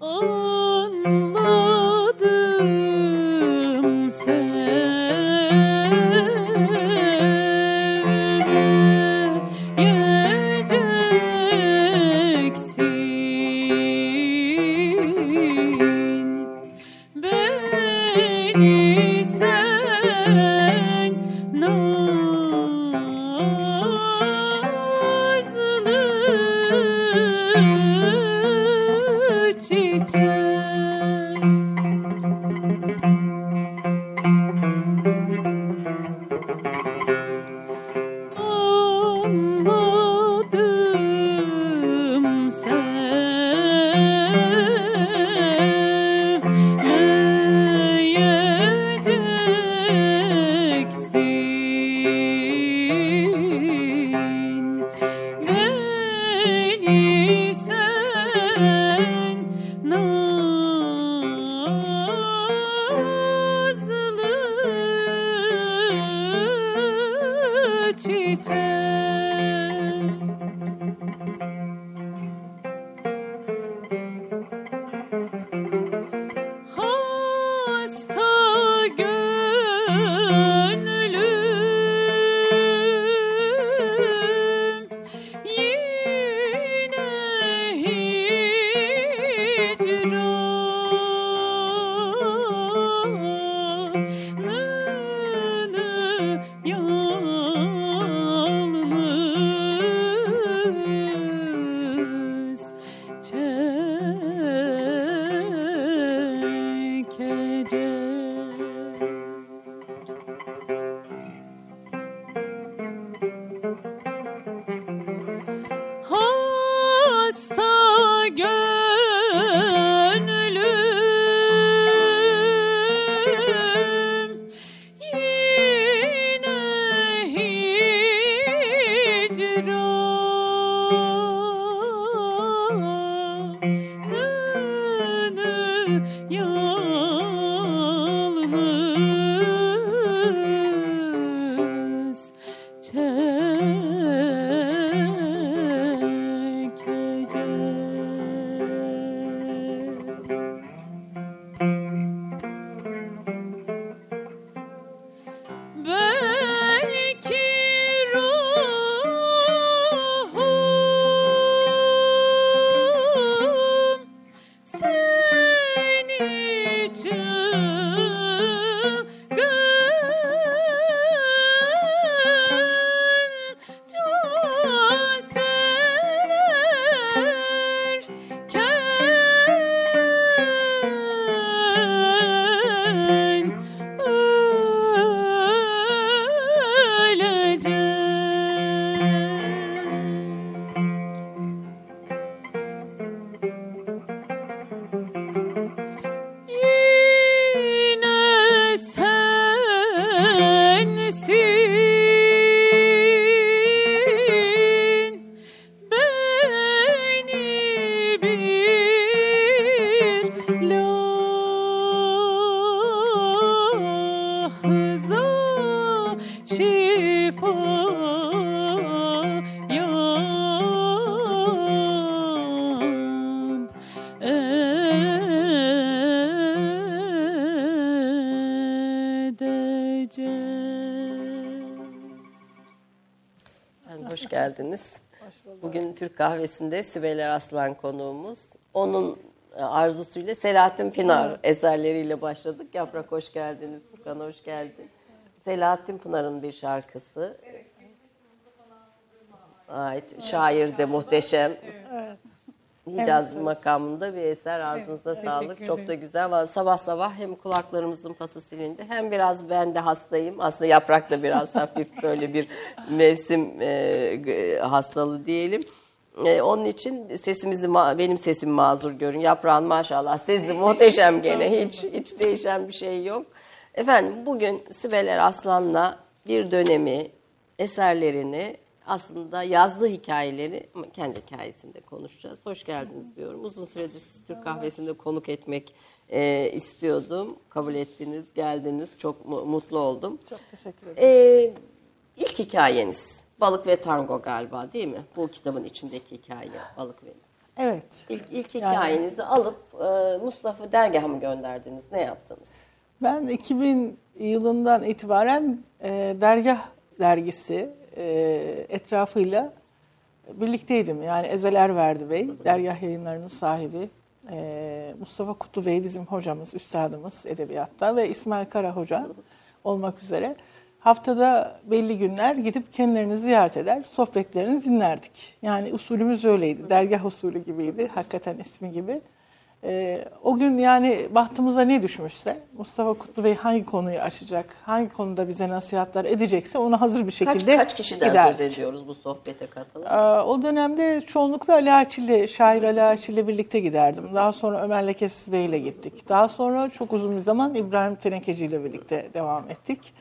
Oh. Hasta Bugün Türk kahvesinde Sibel Aslan konuğumuz. Onun e, arzusuyla Selahattin Pınar eserleriyle başladık. Yaprak hoş geldiniz. Furkan hoş geldin. Selahattin Pınar'ın bir şarkısı. Ait. Şair de muhteşem. Hicaz makamında bir eser. Ağzınıza sağlık. Çok da güzel. Sabah sabah hem kulaklarımızın pası silindi hem biraz ben de hastayım. Aslında yaprak da biraz hafif böyle bir mevsim e, hastalığı diyelim. E, onun için sesimizi benim sesim mazur görün. Yaprağın maşallah sesi muhteşem gene. Hiç hiç değişen bir şey yok. Efendim bugün Sibel Eraslan'la bir dönemi, eserlerini aslında yazdığı hikayeleri ama kendi hikayesinde konuşacağız. Hoş geldiniz diyorum. Uzun süredir sizi Türk kahvesinde konuk etmek e, istiyordum. Kabul ettiniz, geldiniz. Çok mu- mutlu oldum. Çok teşekkür ederim. E, ilk hikayeniz Balık ve Tango galiba değil mi? Bu kitabın içindeki hikaye Balık ve Evet. İlk, ilk hikayenizi yani, alıp e, Mustafa dergaha mı gönderdiniz? Ne yaptınız? Ben 2000 yılından itibaren e, dergah dergisi e, etrafıyla birlikteydim. Yani Ezel Erverdi Bey, dergah yayınlarının sahibi. E, Mustafa Kutlu Bey bizim hocamız, üstadımız edebiyatta ve İsmail Kara Hoca olmak üzere haftada belli günler gidip kendilerini ziyaret eder, sohbetlerini dinlerdik. Yani usulümüz öyleydi, dergah usulü gibiydi, hakikaten ismi gibi. Ee, o gün yani bahtımıza ne düşmüşse, Mustafa Kutlu Bey hangi konuyu açacak, hangi konuda bize nasihatler edecekse onu hazır bir şekilde Kaç, kaç kişiden giderdik. söz ediyoruz bu sohbete katılan? Ee, o dönemde çoğunlukla Ali Açil'le, şair Ali Açil'le birlikte giderdim. Daha sonra Ömer Lekesiz Bey ile gittik. Daha sonra çok uzun bir zaman İbrahim Tenekeci ile birlikte devam ettik.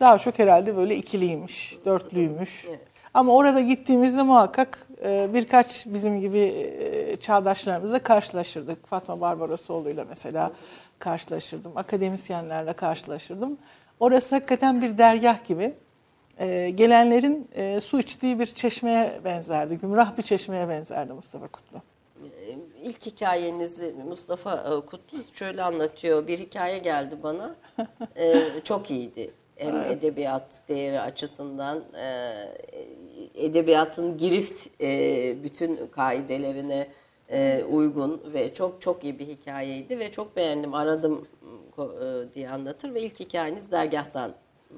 Daha çok herhalde böyle ikiliymiş, dörtlüymüş. Evet. Ama orada gittiğimizde muhakkak e, birkaç bizim gibi e, çağdaşlarımızla karşılaşırdık. Fatma Barbarosoğlu ile mesela karşılaşırdım. Akademisyenlerle karşılaşırdım. Orası hakikaten bir dergah gibi. E, gelenlerin su içtiği bir çeşmeye benzerdi. Gümrah bir çeşmeye benzerdi Mustafa Kutlu. İlk hikayenizi Mustafa Kutlu şöyle anlatıyor. Bir hikaye geldi bana. çok iyiydi hem evet. edebiyat değeri açısından e, edebiyatın girift e, bütün kaidelerine e, uygun ve çok çok iyi bir hikayeydi ve çok beğendim aradım e, diye anlatır ve ilk hikayeniz dergahtan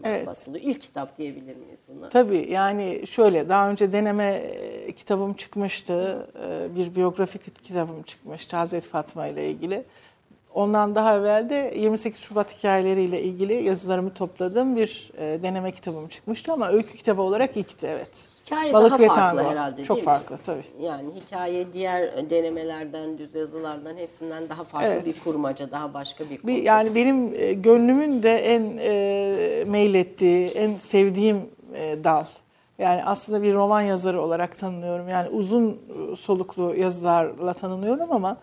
evet. basılıyor. İlk kitap diyebilir miyiz buna? Tabii yani şöyle daha önce deneme e, kitabım çıkmıştı. E, bir biyografik kitabım çıkmıştı Hazreti Fatma ile ilgili. Ondan daha evvel de 28 Şubat hikayeleriyle ilgili yazılarımı topladığım bir e, deneme kitabım çıkmıştı ama öykü kitabı olarak ilkti evet. Hikaye Balık daha ve farklı tango. herhalde Çok değil farklı mi? tabii. Yani hikaye diğer denemelerden, düz yazılardan hepsinden daha farklı evet. bir kurmaca, daha başka bir kurmaca. Yani benim e, gönlümün de en e, meylettiği, en sevdiğim e, dal. Yani aslında bir roman yazarı olarak tanınıyorum. Yani uzun soluklu yazılarla tanınıyorum ama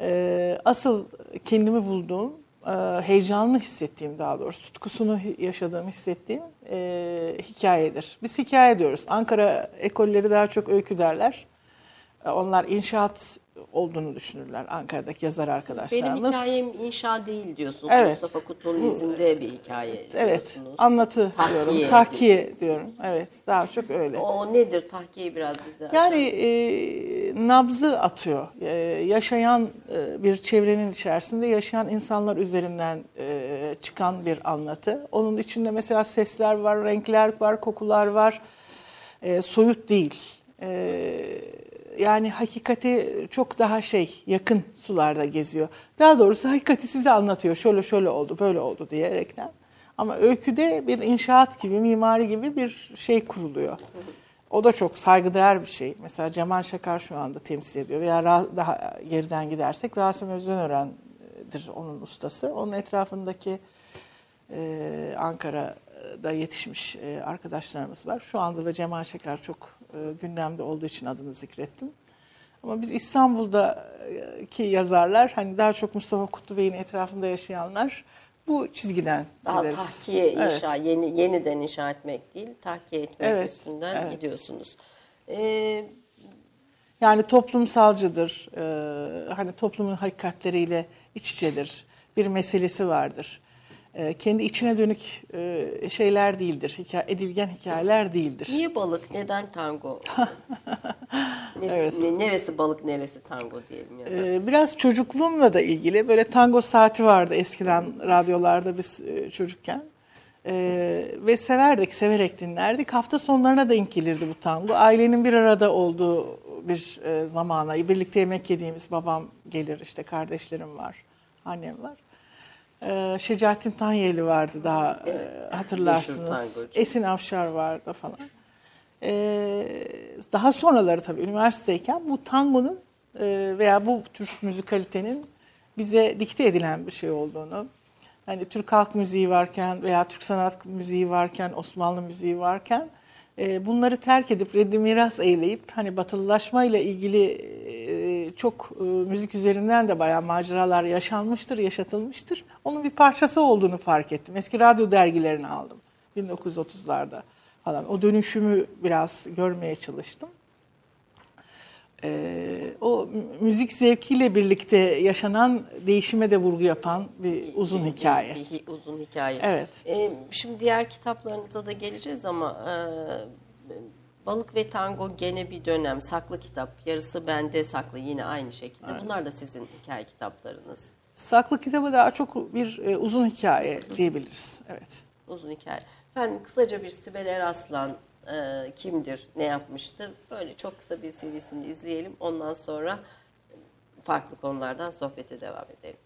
e, asıl kendimi bulduğum, heyecanlı hissettiğim daha doğrusu, tutkusunu yaşadığım, hissettiğim e, hikayedir. Biz hikaye diyoruz. Ankara ekolleri daha çok öykü derler. E, onlar inşaat olduğunu düşünürler Ankara'daki yazar arkadaşlarımız. Benim hikayem inşa değil diyorsunuz. Evet. Mustafa Kutlu'nun izinde bir hikaye Evet. Anlatı tahkiye diyorum. Tahkiye diyorum. Evet. Daha çok öyle. O nedir? Tahkiye biraz bize Yani e, nabzı atıyor. E, yaşayan e, bir çevrenin içerisinde yaşayan insanlar üzerinden e, çıkan bir anlatı. Onun içinde mesela sesler var, renkler var, kokular var. E, soyut değil. E, yani hakikati çok daha şey yakın sularda geziyor. Daha doğrusu hakikati size anlatıyor. Şöyle şöyle oldu, böyle oldu diyerekten. Ama öyküde bir inşaat gibi, mimari gibi bir şey kuruluyor. O da çok saygıdeğer bir şey. Mesela Cemal Şakar şu anda temsil ediyor. Veya daha geriden gidersek Rasim Özdenören'dir onun ustası. Onun etrafındaki e, Ankara'da yetişmiş e, arkadaşlarımız var. Şu anda da Cemal Şeker çok e, gündemde olduğu için adını zikrettim. Ama biz İstanbul'daki yazarlar hani daha çok Mustafa Kutlu Bey'in etrafında yaşayanlar bu çizgiden Daha gideriz. tahkiye inşa, evet. yeni, yeniden inşa etmek değil, tahkiye etmek evet, üstünden evet. gidiyorsunuz. Ee, yani toplumsalcıdır, ee, hani toplumun hakikatleriyle iç içedir, bir meselesi vardır. E, kendi içine dönük e, şeyler değildir. Hikaye, edilgen hikayeler değildir. Niye balık? Neden tango? evet. Neresi balık, neresi tango diyelim ya da. E, biraz çocukluğumla da ilgili. Böyle tango saati vardı eskiden radyolarda biz çocukken. Ee, ve severdik, severek dinlerdik. Hafta sonlarına denk gelirdi bu tango. Ailenin bir arada olduğu bir e, zamana, birlikte yemek yediğimiz babam gelir, işte kardeşlerim var, annem var. Ee, Şecaettin Tanyeli vardı daha evet, e, hatırlarsınız. Esin Afşar vardı falan. Ee, daha sonraları tabii üniversiteyken bu tangonun e, veya bu tür müzikalitenin bize dikte edilen bir şey olduğunu, hani Türk halk müziği varken veya Türk sanat müziği varken, Osmanlı müziği varken e, bunları terk edip reddi miras eyleyip hani batılılaşma ile ilgili e, çok e, müzik üzerinden de bayağı maceralar yaşanmıştır, yaşatılmıştır. Onun bir parçası olduğunu fark ettim. Eski radyo dergilerini aldım 1930'larda falan. O dönüşümü biraz görmeye çalıştım. E, o mü- müzik zevkiyle birlikte yaşanan değişime de vurgu yapan bir uzun Bir- hikaye. Bir, bir uzun hikaye. Evet. Ee, şimdi diğer kitaplarınıza da geleceğiz ama e, Balık ve Tango gene bir dönem saklı kitap. Yarısı bende saklı yine aynı şekilde. Bunlar da sizin hikaye kitaplarınız. Saklı kitabı daha çok bir e, uzun hikaye diyebiliriz. Evet. Uzun hikaye. Efendim kısaca bir Sibel Eraslan e, kimdir, ne yapmıştır? Böyle çok kısa bir CV'sini izleyelim. Ondan sonra farklı konulardan sohbete devam edelim.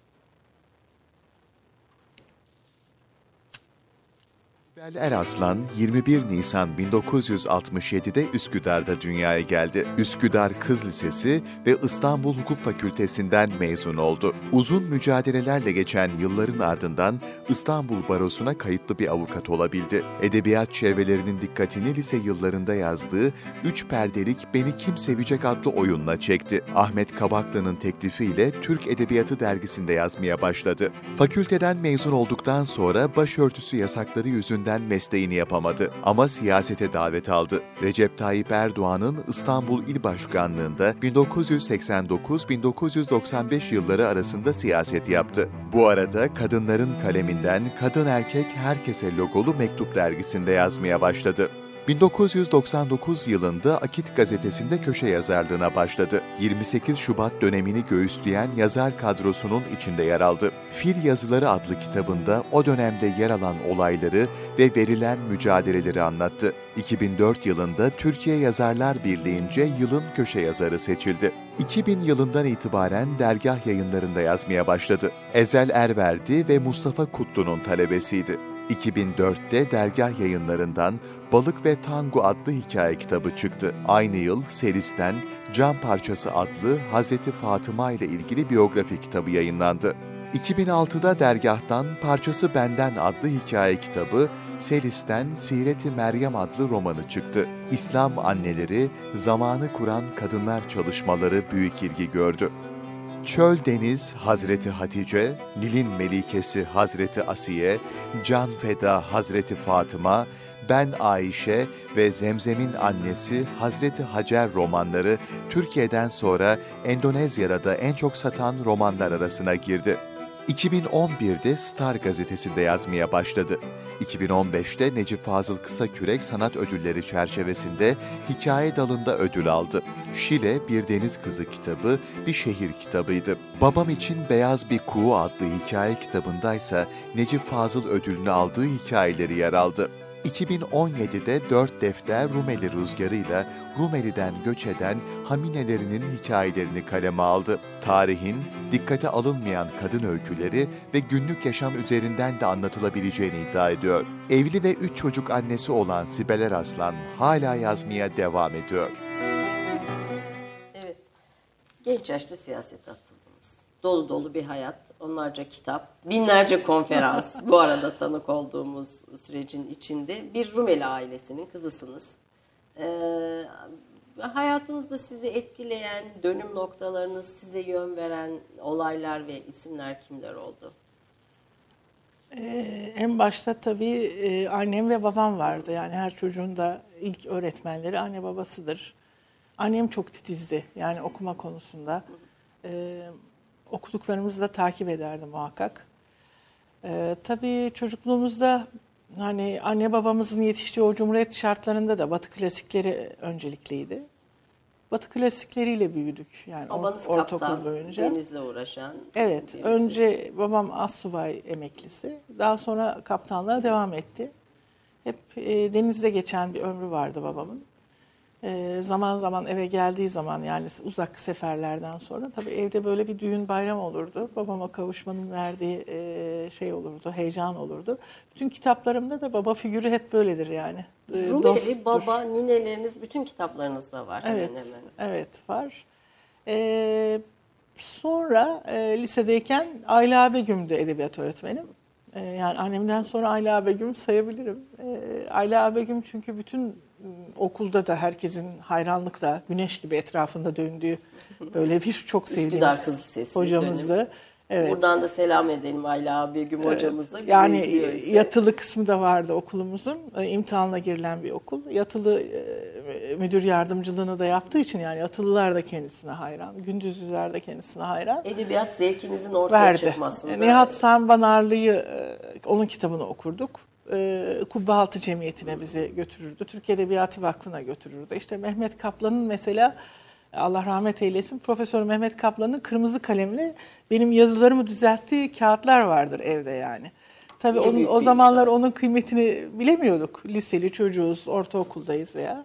Sibel Eraslan 21 Nisan 1967'de Üsküdar'da dünyaya geldi. Üsküdar Kız Lisesi ve İstanbul Hukuk Fakültesinden mezun oldu. Uzun mücadelelerle geçen yılların ardından İstanbul Barosu'na kayıtlı bir avukat olabildi. Edebiyat çevrelerinin dikkatini lise yıllarında yazdığı Üç Perdelik Beni Kim Sevecek adlı oyunla çekti. Ahmet Kabaklı'nın teklifiyle Türk Edebiyatı dergisinde yazmaya başladı. Fakülteden mezun olduktan sonra başörtüsü yasakları yüzünden mesleğini yapamadı ama siyasete davet aldı. Recep Tayyip Erdoğan'ın İstanbul İl Başkanlığında 1989-1995 yılları arasında siyaset yaptı. Bu arada kadınların kaleminden Kadın Erkek Herkese logolu Mektup dergisinde yazmaya başladı. 1999 yılında Akit gazetesinde köşe yazarlığına başladı. 28 Şubat dönemini göğüsleyen yazar kadrosunun içinde yer aldı. Fil Yazıları adlı kitabında o dönemde yer alan olayları ve verilen mücadeleleri anlattı. 2004 yılında Türkiye Yazarlar Birliği'nce yılın köşe yazarı seçildi. 2000 yılından itibaren dergah yayınlarında yazmaya başladı. Ezel Erverdi ve Mustafa Kutlu'nun talebesiydi. 2004'te dergah yayınlarından Balık ve Tango adlı hikaye kitabı çıktı. Aynı yıl Seris'ten Can Parçası adlı Hazreti Fatıma ile ilgili biyografi kitabı yayınlandı. 2006'da dergahtan Parçası Benden adlı hikaye kitabı, Selis'ten Sireti Meryem adlı romanı çıktı. İslam anneleri, zamanı kuran kadınlar çalışmaları büyük ilgi gördü. Çöl Deniz Hazreti Hatice, Nil'in Melikesi Hazreti Asiye, Can Feda Hazreti Fatıma, Ben Ayşe ve Zemzem'in annesi Hazreti Hacer romanları Türkiye'den sonra Endonezya'da da en çok satan romanlar arasına girdi. 2011'de Star gazetesinde yazmaya başladı. 2015'te Necip Fazıl Kısakürek Sanat Ödülleri çerçevesinde hikaye dalında ödül aldı. Şile Bir Deniz Kızı kitabı bir şehir kitabıydı. Babam için Beyaz Bir Kuğu adlı hikaye kitabındaysa Necip Fazıl ödülünü aldığı hikayeleri yer aldı. 2017'de dört defter Rumeli rüzgarıyla Rumeli'den göç eden Haminelerinin hikayelerini kaleme aldı. Tarihin dikkate alınmayan kadın öyküleri ve günlük yaşam üzerinden de anlatılabileceğini iddia ediyor. Evli ve üç çocuk annesi olan Sibel Eraslan hala yazmaya devam ediyor. Evet. Genç yaşta siyasete atıldınız. Dolu dolu bir hayat, onlarca kitap, binlerce konferans. bu arada tanık olduğumuz sürecin içinde bir Rumeli ailesinin kızısınız. Ee, hayatınızda sizi etkileyen dönüm noktalarınız, size yön veren olaylar ve isimler kimler oldu? Ee, en başta tabii e, annem ve babam vardı. Yani her çocuğun da ilk öğretmenleri anne babasıdır. Annem çok titizdi yani okuma konusunda. Ee, okuduklarımızı da takip ederdi muhakkak. Ee, tabii çocukluğumuzda hani anne babamızın yetiştiği o cumhuriyet şartlarında da Batı klasikleri öncelikliydi. Batı klasikleriyle büyüdük yani or- Babanız ortaokul kaptan, boyunca. denizle uğraşan. Evet, birisi. önce babam astsubay emeklisi. Daha sonra kaptanlığa devam etti. Hep e, denizde geçen bir ömrü vardı babamın. E, zaman zaman eve geldiği zaman yani uzak seferlerden sonra tabii evde böyle bir düğün bayram olurdu. Babama kavuşmanın verdiği e, şey olurdu, heyecan olurdu. Bütün kitaplarımda da baba figürü hep böyledir yani. E, Rumeli, dosttur. baba, nineleriniz bütün kitaplarınızda var Evet, hemen hemen. evet var. Ee, sonra e, lisedeyken Ayla Begüm'dü edebiyat öğretmenim. Ee, yani annemden sonra Ayla Begüm sayabilirim. Ee, Ayla Begüm çünkü bütün okulda da herkesin hayranlıkla güneş gibi etrafında döndüğü böyle bir çok sevdiğimiz hocamızdı. Evet. Buradan da selam edelim Ayla Begüm hocamıza. Bizi Yani izliyorsa. yatılı kısmı da vardı okulumuzun. E, İmtihanla girilen bir okul. Yatılı e, müdür yardımcılığını da yaptığı için yani yatılılar da kendisine hayran. Gündüzlüler de kendisine hayran. Edebiyat zevkinizin ortaya Verdi. çıkmasında. E, Nihat Sanbanarlı'yı onun kitabını okurduk. E, Kubbehaltı Cemiyeti'ne bizi götürürdü. Türk Edebiyatı Vakfı'na götürürdü. İşte Mehmet Kaplan'ın mesela Allah rahmet eylesin Profesör Mehmet Kaplan'ın kırmızı kalemli benim yazılarımı düzelttiği kağıtlar vardır evde yani. Tabii onun, o zamanlar onun kıymetini bilemiyorduk. Liseli çocuğuz, ortaokuldayız veya.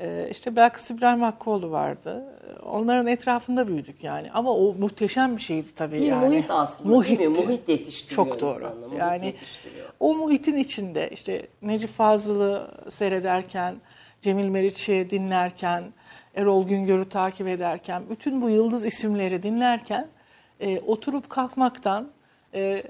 Ee, işte Belkıs İbrahim Hakkıoğlu vardı. Onların etrafında büyüdük yani. Ama o muhteşem bir şeydi tabii Bir yani. muhit aslında değil mi? Muhitti. Muhit yetiştiriyor Çok doğru. insanı, muhit yani yetiştiriyor. o muhitin içinde işte Necip Fazıl'ı seyrederken, Cemil Meriç'i dinlerken, Erol Güngör'ü takip ederken, bütün bu yıldız isimleri dinlerken e, oturup kalkmaktan e,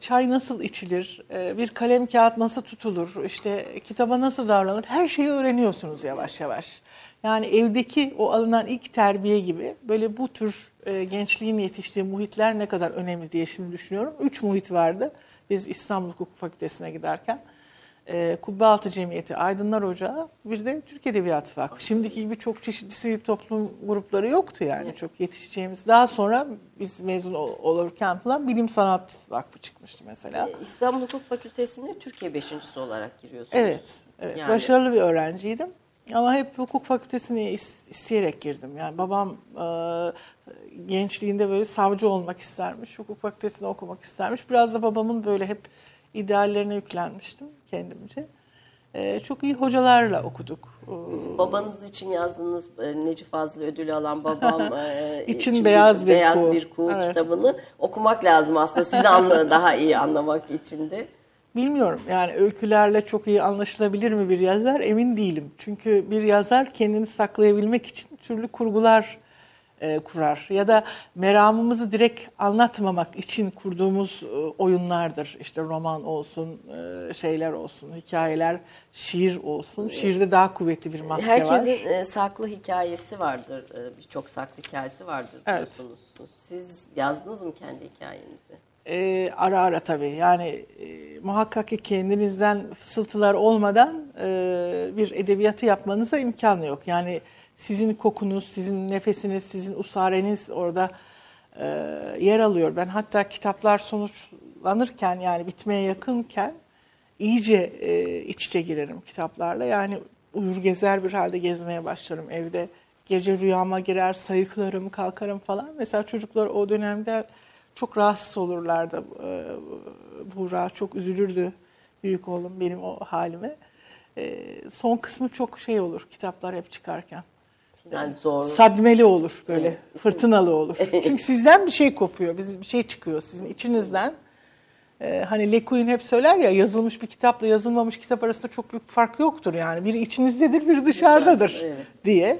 çay nasıl içilir, e, bir kalem kağıt nasıl tutulur, işte kitaba nasıl davranılır her şeyi öğreniyorsunuz yavaş yavaş. Yani evdeki o alınan ilk terbiye gibi böyle bu tür e, gençliğin yetiştiği muhitler ne kadar önemli diye şimdi düşünüyorum. Üç muhit vardı biz İstanbul Hukuk Fakültesine giderken. E, Kubbealtı Cemiyeti, Aydınlar Ocağı, bir de Türk Edebiyatı Vakfı. Şimdiki gibi çok çeşitli sivil toplum grupları yoktu yani çok yetişeceğimiz. Daha sonra biz mezun ol- olurken falan Bilim Sanat Vakfı çıkmıştı mesela. Ee, İstanbul Hukuk Fakültesi'ne Türkiye beşincisi olarak giriyorsunuz. Evet, evet. Yani- Başarılı bir öğrenciydim. Ama hep hukuk fakültesine is- isteyerek girdim. Yani babam e, gençliğinde böyle savcı olmak istermiş, hukuk fakültesine okumak istermiş. Biraz da babamın böyle hep ideallerine yüklenmiştim kendimce. E, çok iyi hocalarla okuduk. E, Babanız için yazdığınız e, Necip Fazıl ödülü alan babam e, İçin Beyaz Bir Beyaz Kuğu. Bir Kuğu Evet. kitabını okumak lazım aslında sizi anla daha iyi anlamak için de. Bilmiyorum yani öykülerle çok iyi anlaşılabilir mi bir yazar emin değilim. Çünkü bir yazar kendini saklayabilmek için türlü kurgular e, kurar. Ya da meramımızı direkt anlatmamak için kurduğumuz e, oyunlardır. İşte roman olsun, e, şeyler olsun, hikayeler, şiir olsun. Şiirde daha kuvvetli bir maske var. Herkesin e, saklı hikayesi vardır. E, Birçok saklı hikayesi vardır Evet. diyorsunuz. Siz yazdınız mı kendi hikayenizi? E, ara ara tabii. Yani e, muhakkak ki kendinizden fısıltılar olmadan e, bir edebiyatı yapmanıza imkan yok. Yani sizin kokunuz, sizin nefesiniz, sizin usareniz orada e, yer alıyor. Ben hatta kitaplar sonuçlanırken yani bitmeye yakınken iyice e, iç içe girerim kitaplarla. Yani uyur gezer bir halde gezmeye başlarım evde. Gece rüyama girer, sayıklarım, kalkarım falan. Mesela çocuklar o dönemde çok rahatsız olurlardı. Ee, Buğra çok üzülürdü büyük oğlum benim o halime. Ee, son kısmı çok şey olur kitaplar hep çıkarken. Yani zor. Sadmeli olur böyle, Evet. fırtınalı olur. Çünkü sizden bir şey kopuyor, biz bir şey çıkıyor sizin içinizden. Ee, hani Lekuin hep söyler ya yazılmış bir kitapla yazılmamış kitap arasında çok büyük fark yoktur yani. Biri içinizdedir, biri dışarıdadır Dışarıda, evet. diye.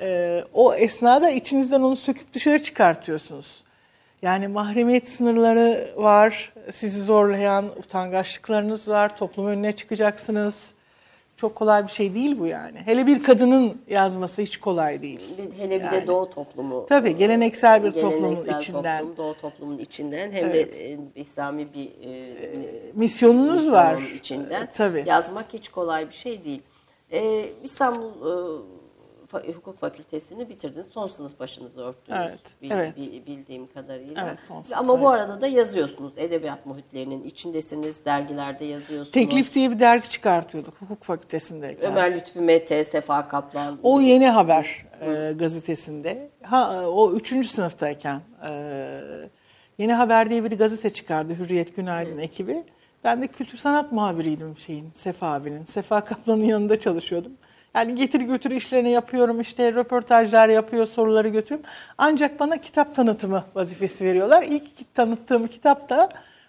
Ee, o esnada içinizden onu söküp dışarı çıkartıyorsunuz. Yani mahremiyet sınırları var, sizi zorlayan utangaçlıklarınız var, toplum önüne çıkacaksınız. Çok kolay bir şey değil bu yani. Hele bir kadının yazması hiç kolay değil. Hele bir Yani. de Doğu toplumu. Tabii, geleneksel bir toplumun Geleneksel içinden. toplum, Doğu toplumun içinden hem Evet. de e, İslami bir e, Misyonunuz misyonun var. içinden E, tabii. yazmak hiç kolay bir şey değil. E, İstanbul e, Fa- Hukuk Fakültesini bitirdiniz. Son sınıf başınızı örttünüz. Evet, bil- evet. bi- bildiğim kadarıyla. Evet, son sınıf, Ama bu arada da yazıyorsunuz. Edebiyat muhitlerinin içindesiniz. Dergilerde yazıyorsunuz. Teklif diye bir dergi çıkartıyorduk hukuk fakültesindeyken. Ömer Lütfü Mete, Sefa Kaplan. O Yeni Haber e, gazetesinde. Ha o üçüncü sınıftayken e, Yeni Haber diye bir gazete çıkardı Hürriyet Günaydın ekibi. Ben de kültür sanat muhabiriydim şeyin Sefa abinin. Sefa Kaplan'ın yanında çalışıyordum. Yani getir götür işlerini yapıyorum işte röportajlar yapıyor soruları götürüyorum. Ancak bana kitap tanıtımı vazifesi veriyorlar. İlk tanıttığım kitap da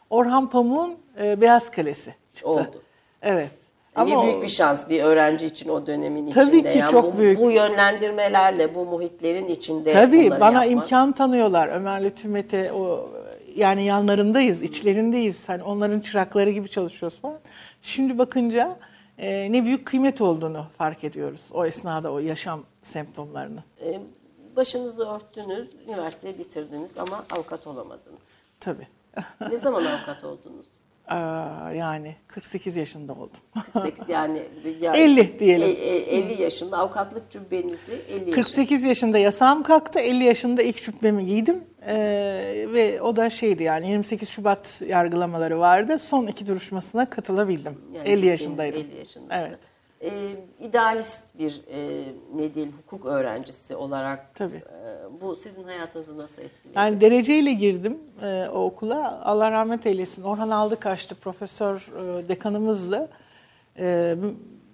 Orhan Pamuk'un e, Beyaz Kalesi çıktı. Oldu. Evet. ne o- büyük bir şans bir öğrenci için o dönemin Tabii içinde. ki Yani çok bu, büyük. Bu yönlendirmelerle, bu muhitlerin içinde Tabii bana yapmak. imkan tanıyorlar. Ömer'le Tümet'e o yani yanlarındayız, içlerindeyiz. Hani onların çırakları gibi çalışıyoruz falan. Şimdi bakınca e, ne büyük kıymet olduğunu fark ediyoruz o esnada o yaşam semptomlarının. Ee, başınızı örttünüz, üniversiteyi bitirdiniz ama avukat olamadınız. Tabii. Ne zaman avukat oldunuz? Aa, yani 48 yaşında oldum. 48 yani, ya- 50 diyelim. E- e- 50 yaşında avukatlık cübbenizi 50 yaşında. 48 yaşında yasağım kalktı. 50 yaşında ilk cübbemi giydim. Ee, ve o da şeydi yani 28 Şubat yargılamaları vardı. Son iki duruşmasına katılabildim. Yani 50 cübbeniz yaşındaydım. 50 yaşındasınız. Evet. E, idealist bir e, ne diyeyim hukuk öğrencisi olarak Tabii. e, bu sizin hayatınızı nasıl etkiledi? Yani dereceyle girdim e, o okula. Allah rahmet eylesin. Orhan Aldıkaş'tı profesör e, dekanımızdı. E,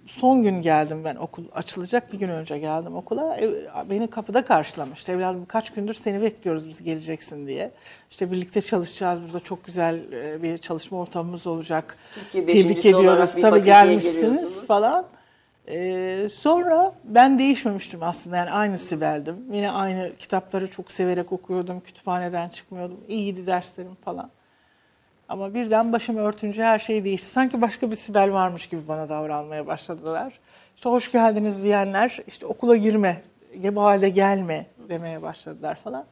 son gün geldim ben okul açılacak bir gün önce geldim okula. E, beni kapıda karşılamıştı. Evladım kaç gündür seni bekliyoruz biz geleceksin diye. İşte birlikte çalışacağız. Burada çok güzel e, bir çalışma ortamımız olacak. Türkiye Tebrik ediyoruz. Tabii gelmişsiniz falan. Ee, sonra ben değişmemiştim aslında yani aynı Sibel'dim. Yine aynı kitapları çok severek okuyordum. Kütüphaneden çıkmıyordum. İyiydi derslerim falan. Ama birden başımı örtünce her şey değişti. Sanki başka bir Sibel varmış gibi bana davranmaya başladılar. İşte hoş geldiniz diyenler işte okula girme, bu halde gelme demeye başladılar falan.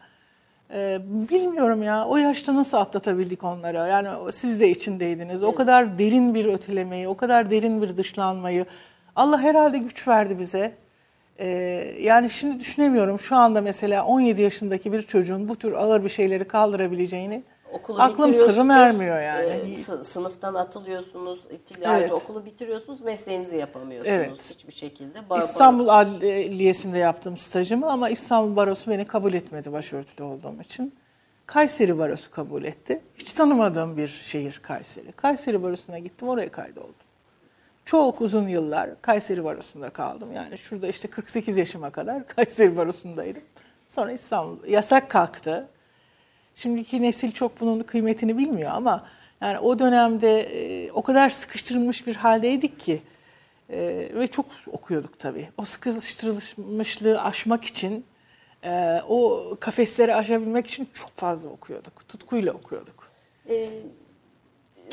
Ee, bilmiyorum ya o yaşta nasıl atlatabildik onları. Yani siz de içindeydiniz. O kadar derin bir ötelemeyi, o kadar derin bir dışlanmayı. Allah herhalde güç verdi bize. Ee, yani şimdi düşünemiyorum şu anda mesela 17 yaşındaki bir çocuğun bu tür ağır bir şeyleri kaldırabileceğini Okulu aklım sırrım ermiyor yani. e, sı- sınıftan atılıyorsunuz, itilacı Evet. okulu bitiriyorsunuz, mesleğinizi yapamıyorsunuz Evet. hiçbir şekilde. Bar- İstanbul Adliyesi'nde yaptım stajımı ama İstanbul Barosu beni kabul etmedi başörtülü olduğum için. Kayseri Barosu kabul etti. Hiç tanımadığım bir şehir Kayseri. Kayseri Barosu'na gittim oraya kaydoldum. Çok uzun yıllar Kayseri Barosu'nda kaldım. Yani şurada işte 48 yaşıma kadar Kayseri Barosu'ndaydım. Sonra İstanbul yasak kalktı. Şimdiki nesil çok bunun kıymetini bilmiyor ama yani o dönemde e, o kadar sıkıştırılmış bir haldeydik ki e, ve çok okuyorduk tabii. O sıkıştırılmışlığı aşmak için e, o kafesleri aşabilmek için çok fazla okuyorduk. Tutkuyla okuyorduk. E,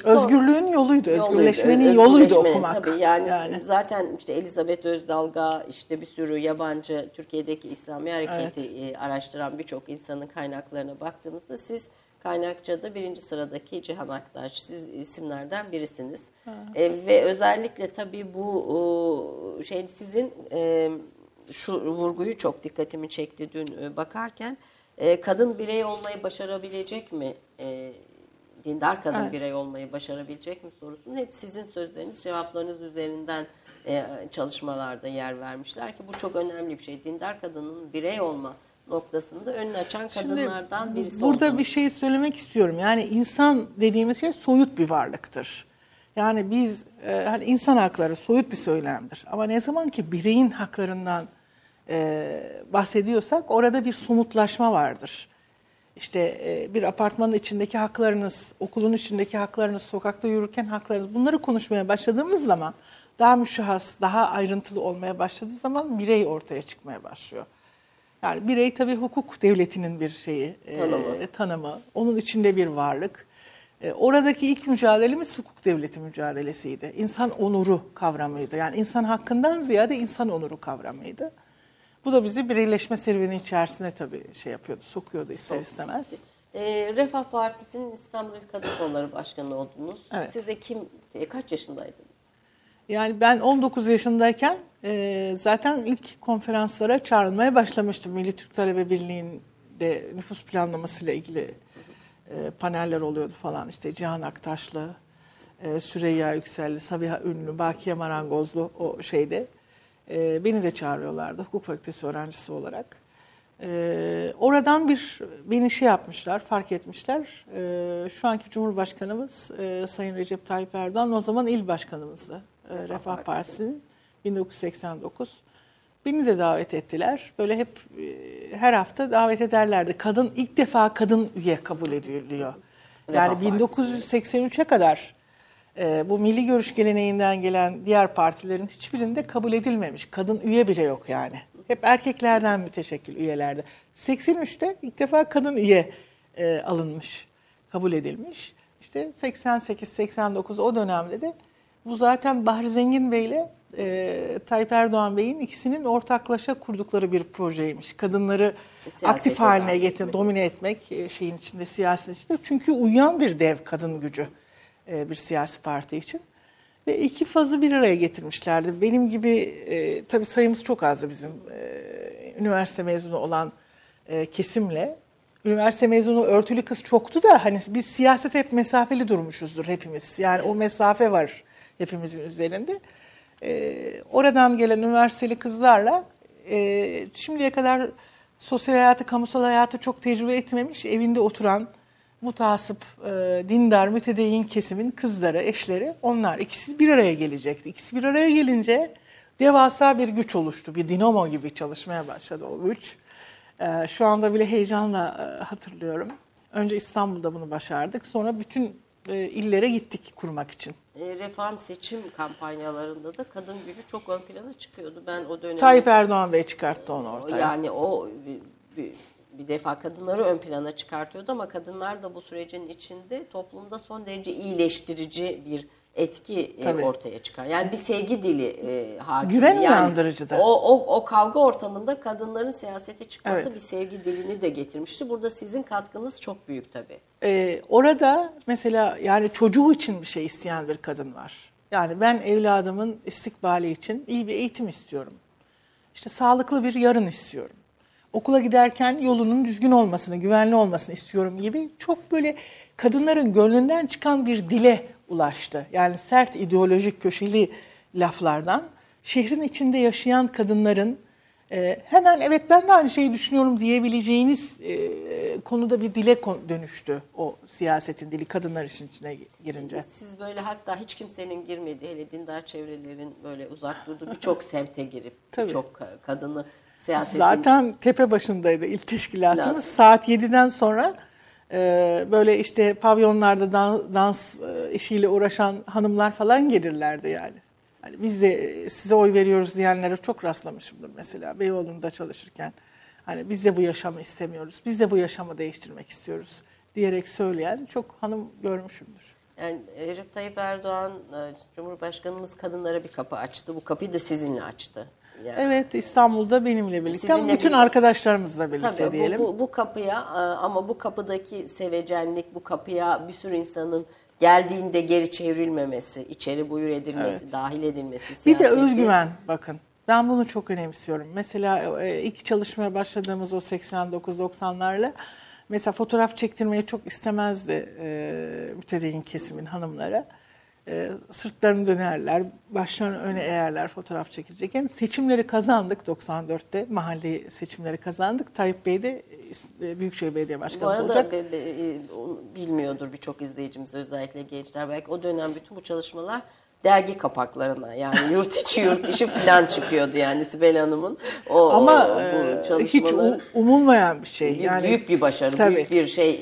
Özgürlüğün yoluydu, yoluydu, özgürleşmenin öz- yoluydu özgürleşmenin okumak. Tabii yani, zaten işte Elizabeth Özdalga işte bir sürü yabancı Türkiye'deki İslami hareketi e, araştıran birçok insanın kaynaklarına baktığımızda siz kaynakçada birinci sıradaki Cihan Aktaş siz isimlerden birisiniz. E, ve özellikle tabii bu şey sizin e, şu vurguyu çok dikkatimi çekti dün e, bakarken E, kadın birey olmayı başarabilecek mi? E, dindar kadın Evet. birey olmayı başarabilecek mi sorusunun hep sizin sözleriniz, cevaplarınız üzerinden e, çalışmalarda yer vermişler ki bu çok önemli bir şey. Dindar kadının birey olma noktasında önünü açan Şimdi kadınlardan birisi Burada oldunuz. bir şey söylemek istiyorum. Yani insan dediğimiz şey soyut bir varlıktır. Yani biz e, hani insan hakları soyut bir söylemdir. Ama ne zaman ki bireyin haklarından e, bahsediyorsak orada bir somutlaşma vardır. İşte e, bir apartmanın içindeki haklarınız, okulun içindeki haklarınız, sokakta yürürken haklarınız bunları konuşmaya başladığımız zaman daha müşahhas, daha ayrıntılı olmaya başladığı zaman birey ortaya çıkmaya başlıyor. Yani birey tabii hukuk devletinin bir şeyi, e, Tanımı. tanımı. Onun içinde bir varlık. E, oradaki ilk mücadelemiz hukuk devleti mücadelesiydi. İnsan onuru kavramıydı. Yani insan hakkından ziyade insan onuru kavramıydı. Bu da bizi bireyleşme serüveni içerisine tabii şey yapıyordu, sokuyordu ister istemez. E, Refah Partisi'nin İstanbul İl Kadın Kolları Başkanı oldunuz. Evet. Siz de kim, e, kaç yaşındaydınız? Yani ben 19 yaşındayken e, zaten ilk konferanslara çağrılmaya başlamıştım. Milli Türk Talebe Birliği'nde nüfus planlaması ile ilgili e, paneller oluyordu falan. İşte Cihan Aktaşlı, e, Süreyya Yükselli, Sabiha Ünlü, Bakiye Marangozlu o şeyde. E, beni de çağırıyorlardı hukuk fakültesi öğrencisi olarak. E, oradan bir beni şey yapmışlar, fark etmişler. E, şu anki Cumhurbaşkanımız e, Sayın Recep Tayyip Erdoğan o zaman il başkanımızdı. E, Refah Partisi'nin 1989. Beni de davet ettiler. Böyle hep e, her hafta davet ederlerdi. Kadın ilk defa kadın üye kabul ediliyor. Yani Refah 1983'e kadar e, bu milli görüş geleneğinden gelen diğer partilerin hiçbirinde kabul edilmemiş. Kadın üye bile yok yani. Hep erkeklerden müteşekkil üyelerde. 83'te ilk defa kadın üye e, alınmış, kabul edilmiş. İşte 88-89 o dönemde de bu zaten Bahri Zengin Bey'le e, Tayyip Erdoğan Bey'in ikisinin ortaklaşa kurdukları bir projeymiş. Kadınları Siyasete aktif haline getir, domine etmek e, şeyin içinde, siyasetin içinde. Çünkü uyuyan bir dev kadın gücü e, bir siyasi parti için. Ve iki fazı bir araya getirmişlerdi. Benim gibi, e, tabii sayımız çok azdı bizim e, üniversite mezunu olan e, kesimle. Üniversite mezunu örtülü kız çoktu da hani biz siyaset hep mesafeli durmuşuzdur hepimiz. Yani o mesafe var hepimizin üzerinde. E, oradan gelen üniversiteli kızlarla e, şimdiye kadar sosyal hayatı, kamusal hayatı çok tecrübe etmemiş, evinde oturan mutasip, e, dindar, mütedeyyin kesimin kızları, eşleri onlar. ikisi bir araya gelecekti. İkisi bir araya gelince devasa bir güç oluştu. Bir dinamo gibi çalışmaya başladı o güç. E, şu anda bile heyecanla e, hatırlıyorum. Önce İstanbul'da bunu başardık. Sonra bütün e, illere gittik kurmak için. E, Refah'ın seçim kampanyalarında da kadın gücü çok ön plana çıkıyordu. Ben o dönem Tayyip Erdoğan Bey çıkarttı onu ortaya. yani o bir, bir, bir defa kadınları ön plana çıkartıyordu ama kadınlar da bu sürecin içinde toplumda son derece iyileştirici bir etki e, Tabii. ortaya çıkar. Yani bir sevgi dili e, hakim. Güven yani uyandırıcı da. O, o, o kavga ortamında kadınların siyasete çıkması Evet. bir sevgi dilini de getirmişti. Burada sizin katkınız çok büyük tabii. Ee, orada mesela yani çocuğu için bir şey isteyen bir kadın var. Yani ben evladımın istikbali için iyi bir eğitim istiyorum. İşte sağlıklı bir yarın istiyorum. Okula giderken yolunun düzgün olmasını, güvenli olmasını istiyorum gibi çok böyle kadınların gönlünden çıkan bir dile ulaştı. Yani sert ideolojik köşeli laflardan şehrin içinde yaşayan kadınların e, hemen evet ben de aynı şeyi düşünüyorum diyebileceğiniz e, konuda bir dile dönüştü o siyasetin dili kadınlar için içine girince. Siz böyle hatta hiç kimsenin girmediği hele dindar çevrelerin böyle uzak durduğu birçok semte girip birçok ka- kadını siyasetin Zaten tepe başındaydı Evet. teşkilatımız. Saat 7'den sonra e, böyle işte pavyonlarda dan- dans e, işiyle uğraşan hanımlar falan gelirlerdi yani. Hani biz de e, size oy veriyoruz diyenlere çok rastlamışımdır mesela Beyoğlu'nda çalışırken. Hani biz de bu yaşamı istemiyoruz, biz de bu yaşamı değiştirmek istiyoruz diyerek söyleyen çok hanım görmüşümdür. Yani Recep Tayyip Erdoğan e, Cumhurbaşkanımız kadınlara bir kapı açtı. Bu kapıyı da sizinle açtı. Yani, Evet İstanbul'da benimle birlikte ama bütün birlikte- arkadaşlarımızla birlikte Tabii diyelim. bu, bu, bu kapıya e, ama bu kapıdaki sevecenlik, bu kapıya bir sürü insanın geldiğinde geri çevrilmemesi, içeri buyur edilmesi, dahil edilmesi Bir de özgüven bakın. Ben bunu çok önemsiyorum. Mesela e, ilk çalışmaya başladığımız o 89-90'larla mesela fotoğraf çektirmeyi çok istemezdi e, mütedeyyin kesimin hanımlara. E, sırtlarını dönerler, başlarını öne eğerler fotoğraf çekilecekken. Seçimleri kazandık 94'te. Mahalli seçimleri kazandık. Tayyip Bey de e, Büyükşehir Belediye Bu Başkanı arada olacak. be- be- e, bilmiyordur birçok izleyicimiz özellikle gençler. Belki o dönem bütün bu çalışmalar dergi kapaklarına yani yurt içi yurt dışı falan çıkıyordu yani Sibel Hanım'ın o, Ama o, e, bu hiç çalışmaları. u- umulmayan bir şey. Yani büyük bir başarı, Tabii. büyük bir şey.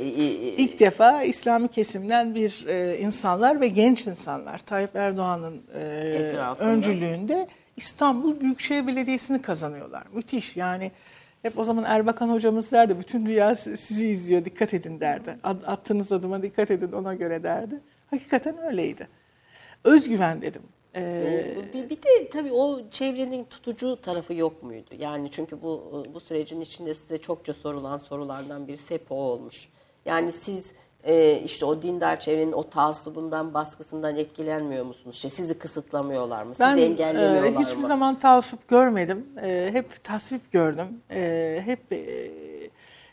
İlk defa İslami kesimden bir e, insanlar ve genç insanlar Tayyip Erdoğan'ın e, Etrafında. öncülüğünde İstanbul Büyükşehir Belediyesi'ni kazanıyorlar. Müthiş yani hep o zaman Erbakan hocamız derdi bütün dünya si- sizi izliyor dikkat edin derdi. Attığınız adıma dikkat edin ona göre derdi. Hakikaten öyleydi. Özgüven dedim. E, Bir, bir de tabii o çevrenin tutucu tarafı yok muydu? Yani çünkü bu bu sürecin içinde size çokça sorulan sorulardan birisi hep o olmuş. Yani siz e, işte o dindar çevrenin o taassubundan, baskısından etkilenmiyor musunuz? İşte sizi kısıtlamıyorlar mı? Ben sizi engellemiyorlar e, hiçbir mı? zaman tavsip görmedim. E, hep tasvip gördüm. E, hep e,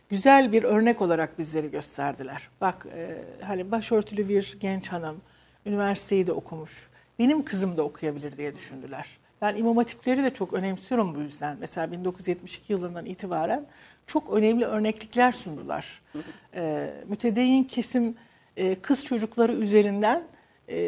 güzel bir örnek olarak bizleri gösterdiler. Bak e, hani başörtülü bir genç hanım üniversiteyi de okumuş. Benim kızım da okuyabilir diye düşündüler. Ben imam hatipleri de çok önemsiyorum bu yüzden. Mesela 1972 yılından itibaren çok önemli örneklikler sundular. E, mütedeyyin kesim e, kız çocukları üzerinden e,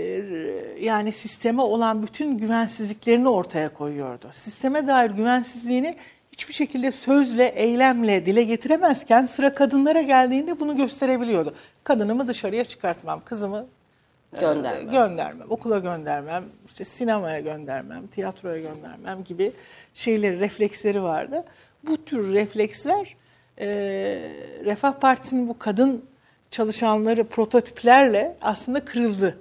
yani sisteme olan bütün güvensizliklerini ortaya koyuyordu. Sisteme dair güvensizliğini hiçbir şekilde sözle, eylemle dile getiremezken sıra kadınlara geldiğinde bunu gösterebiliyordu. Kadınımı dışarıya çıkartmam, kızımı Göndermem. göndermem, okula göndermem, işte sinemaya göndermem, tiyatroya göndermem gibi şeyleri, refleksleri vardı. Bu tür refleksler e, Refah Partisi'nin bu kadın çalışanları prototiplerle aslında kırıldı.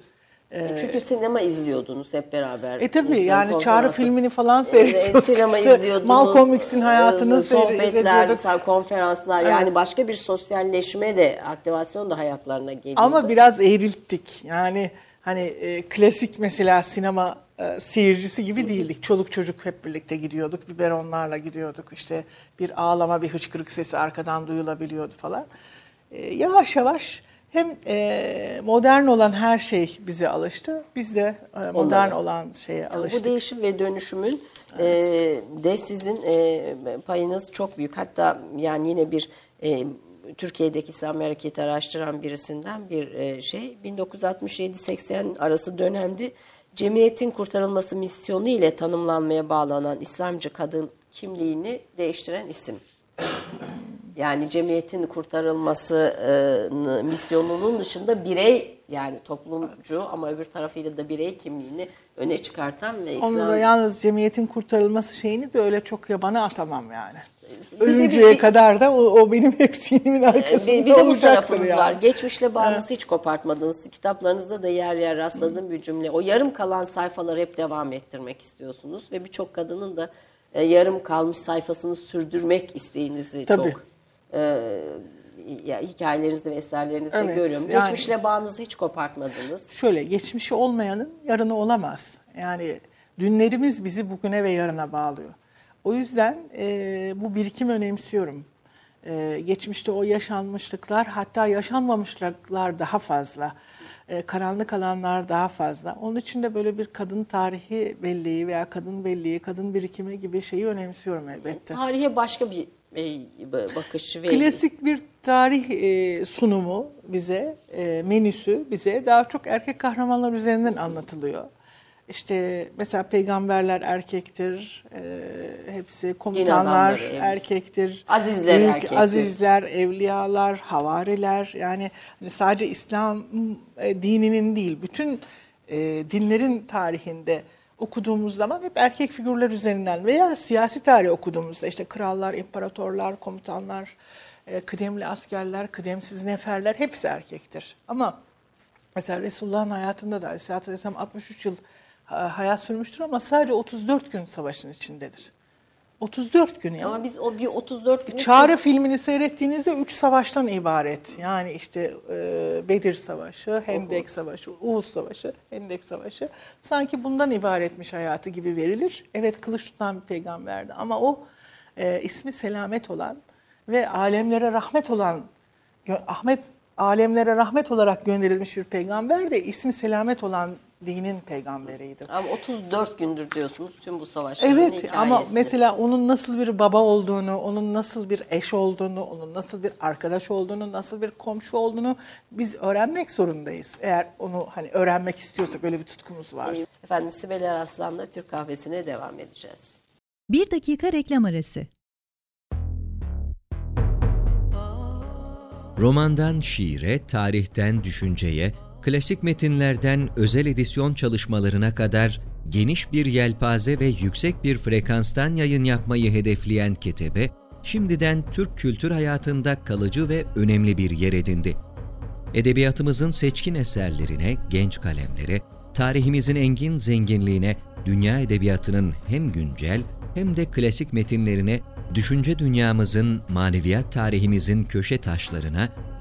Çünkü sinema izliyordunuz hep beraber. E tabii yani Çağrı filmini falan E, seyrediyorduk. sinema işte. izliyordunuz. Malcolm X'in hayatını e, Sohbetler, mesela konferanslar yani Evet. başka bir sosyalleşme de aktivasyon da hayatlarına geliyordu. Ama biraz eğrilttik. Yani hani e, klasik mesela sinema e, seyircisi gibi değildik. Çoluk çocuk hep birlikte gidiyorduk. Biberonlarla gidiyorduk. İşte bir ağlama, bir hıçkırık sesi arkadan duyulabiliyordu falan. E, yavaş yavaş hem e, modern olan her şey bize alıştı. Biz de e, modern Onlara. olan şeye alıştık. Bu değişim ve dönüşümün e, de sizin e, payınız çok büyük. Hatta yani yine bir e, Türkiye'deki İslam hareketi araştıran birisinden bir e, şey 1967-80 arası dönemde cemiyetin kurtarılması misyonu ile tanımlanmaya bağlanan İslamcı kadın kimliğini değiştiren isim. Yani cemiyetin kurtarılması e, misyonunun dışında birey yani toplumcu ama öbür tarafıyla da birey kimliğini öne çıkartan ve Onu da İslam yalnız cemiyetin kurtarılması şeyini de öyle çok yabana atamam yani. Bir Ölünceye bir- kadar da o, o benim hep zihnimin arkasında bir, bir de bu tarafınız yani. var. Geçmişle bağınızı hiç kopartmadınız. Kitaplarınızda da yer yer rastladığım bir cümle. O yarım kalan sayfaları hep devam ettirmek istiyorsunuz ve birçok kadının da e, yarım kalmış sayfasını sürdürmek isteğinizi Tabii. çok e, ya, hikayelerinizde ve eserlerinizde Evet, görüyorum. yani- Geçmişle bağınızı hiç kopartmadınız. Şöyle geçmişi olmayanın yarını olamaz. Yani dünlerimiz bizi bugüne ve yarına bağlıyor. O yüzden e, bu birikim önemsiyorum. E, geçmişte o yaşanmışlıklar hatta yaşanmamışlıklar daha fazla. E, karanlık alanlar daha fazla. Onun için de böyle bir kadın tarihi belleği veya kadın belleği, kadın birikimi gibi şeyi önemsiyorum elbette. Tarihe başka bir e, bakış ve Klasik bir tarih e, sunumu bize, e, menüsü bize daha çok erkek kahramanlar üzerinden anlatılıyor. İşte mesela peygamberler erkektir, e, hepsi komutanlar adamları, erkektir. Azizler erkektir. Azizler, evliyalar, havariler yani hani sadece İslam e, dininin değil bütün e, dinlerin tarihinde okuduğumuz zaman hep erkek figürler üzerinden veya siyasi tarih okuduğumuzda işte krallar, imparatorlar, komutanlar, e, kıdemli askerler, kıdemsiz neferler hepsi erkektir. Ama mesela Resulullah'ın hayatında da Aleyhisselatü Vesselam 63 yıl hayat sürmüştür ama sadece 34 gün savaşın içindedir. 34 gün yani. ama biz o bir 34 günü Çağrı filmini seyrettiğinizde üç savaştan ibaret. Yani işte e, Bedir Savaşı, Hendek Savaşı, Uhud Savaşı, Hendek Savaşı. Sanki bundan ibaretmiş hayatı gibi verilir. Evet kılıç tutan bir peygamberdi ama o e, ismi selamet olan ve alemlere rahmet olan Ahmet alemlere rahmet olarak gönderilmiş bir peygamber de ismi selamet olan dinin peygamberiydi. Ama 34 gündür diyorsunuz tüm bu savaşların Evet hikayesini. ama mesela onun nasıl bir baba olduğunu, onun nasıl bir eş olduğunu, onun nasıl bir arkadaş olduğunu, nasıl bir komşu olduğunu biz öğrenmek zorundayız. Eğer onu hani öğrenmek istiyorsak öyle bir tutkumuz varsa. Efendim Sibel Araslan'la Türk kahvesine devam edeceğiz. Bir dakika reklam arası. Romandan şiire, tarihten düşünceye, klasik metinlerden özel edisyon çalışmalarına kadar geniş bir yelpaze ve yüksek bir frekanstan yayın yapmayı hedefleyen Ketebe, şimdiden Türk kültür hayatında kalıcı ve önemli bir yer edindi. Edebiyatımızın seçkin eserlerine, genç kalemlere, tarihimizin engin zenginliğine, dünya edebiyatının hem güncel hem de klasik metinlerine, düşünce dünyamızın, maneviyat tarihimizin köşe taşlarına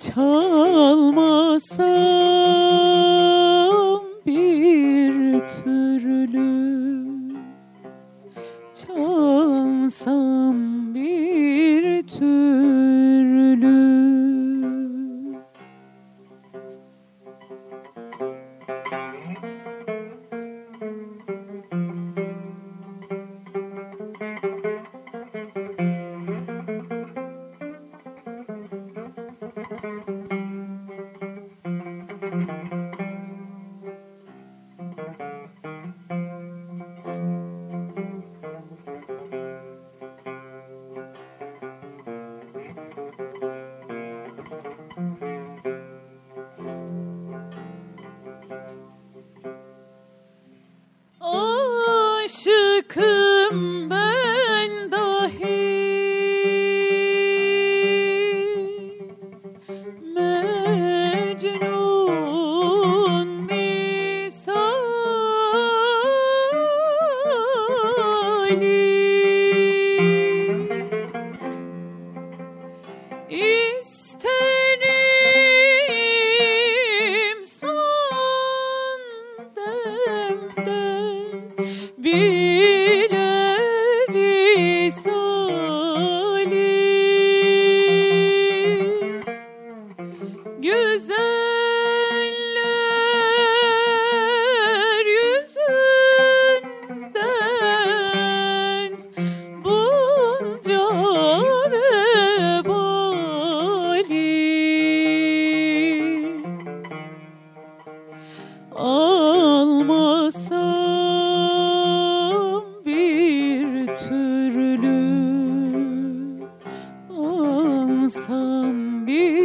Çalmasam Alsam bir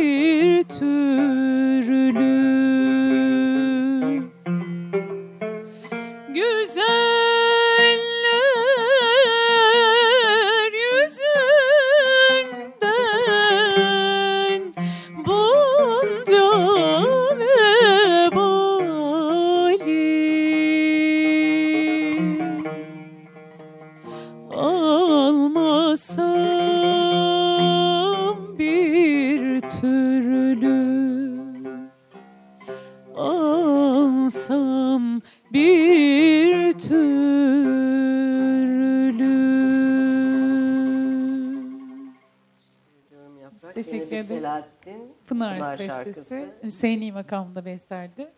Pınar, şarkısı. bestesi Hüseyini makamında beslerdi.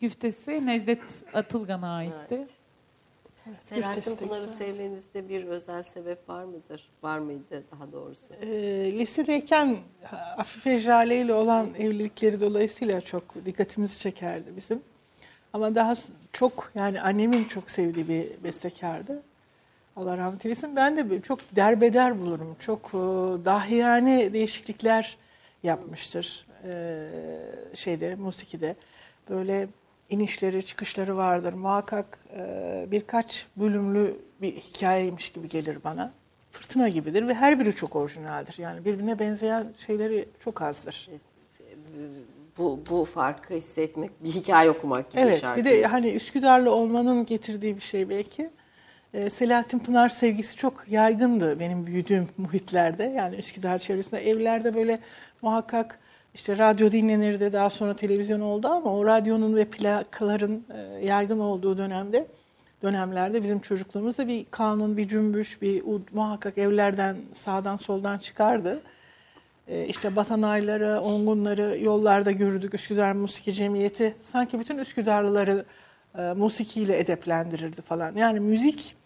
Güftesi Necdet Atılgan'a aitti. Evet. Selahattin Pınar'ı sevmenizde bir özel sebep var mıdır? Var mıydı daha doğrusu? E, lisedeyken Afife Jale ile olan evlilikleri dolayısıyla çok dikkatimizi çekerdi bizim. Ama daha çok yani annemin çok sevdiği bir bestekardı. Allah rahmet eylesin. Ben de çok derbeder bulurum. Çok e, dahiyane değişiklikler yapmıştır e, şeyde, musikide. Böyle inişleri, çıkışları vardır. Muhakkak e, birkaç bölümlü bir hikayeymiş gibi gelir bana. Fırtına gibidir ve her biri çok orijinaldir. Yani birbirine benzeyen şeyleri çok azdır. Bu, bu farkı hissetmek, bir hikaye okumak gibi Evet, şarkı. bir de hani Üsküdar'lı olmanın getirdiği bir şey belki. Ee, Selahattin Pınar sevgisi çok yaygındı benim büyüdüğüm muhitlerde. Yani Üsküdar çevresinde evlerde böyle muhakkak işte radyo dinlenirdi daha sonra televizyon oldu ama o radyonun ve plakaların e, yaygın olduğu dönemde dönemlerde bizim çocukluğumuzda bir kanun, bir cümbüş, bir ud muhakkak evlerden sağdan soldan çıkardı. Ee, işte batanayları, ongunları yollarda görürdük. Üsküdar Musiki Cemiyeti sanki bütün Üsküdarlıları e, musikiyle edeplendirirdi falan. Yani müzik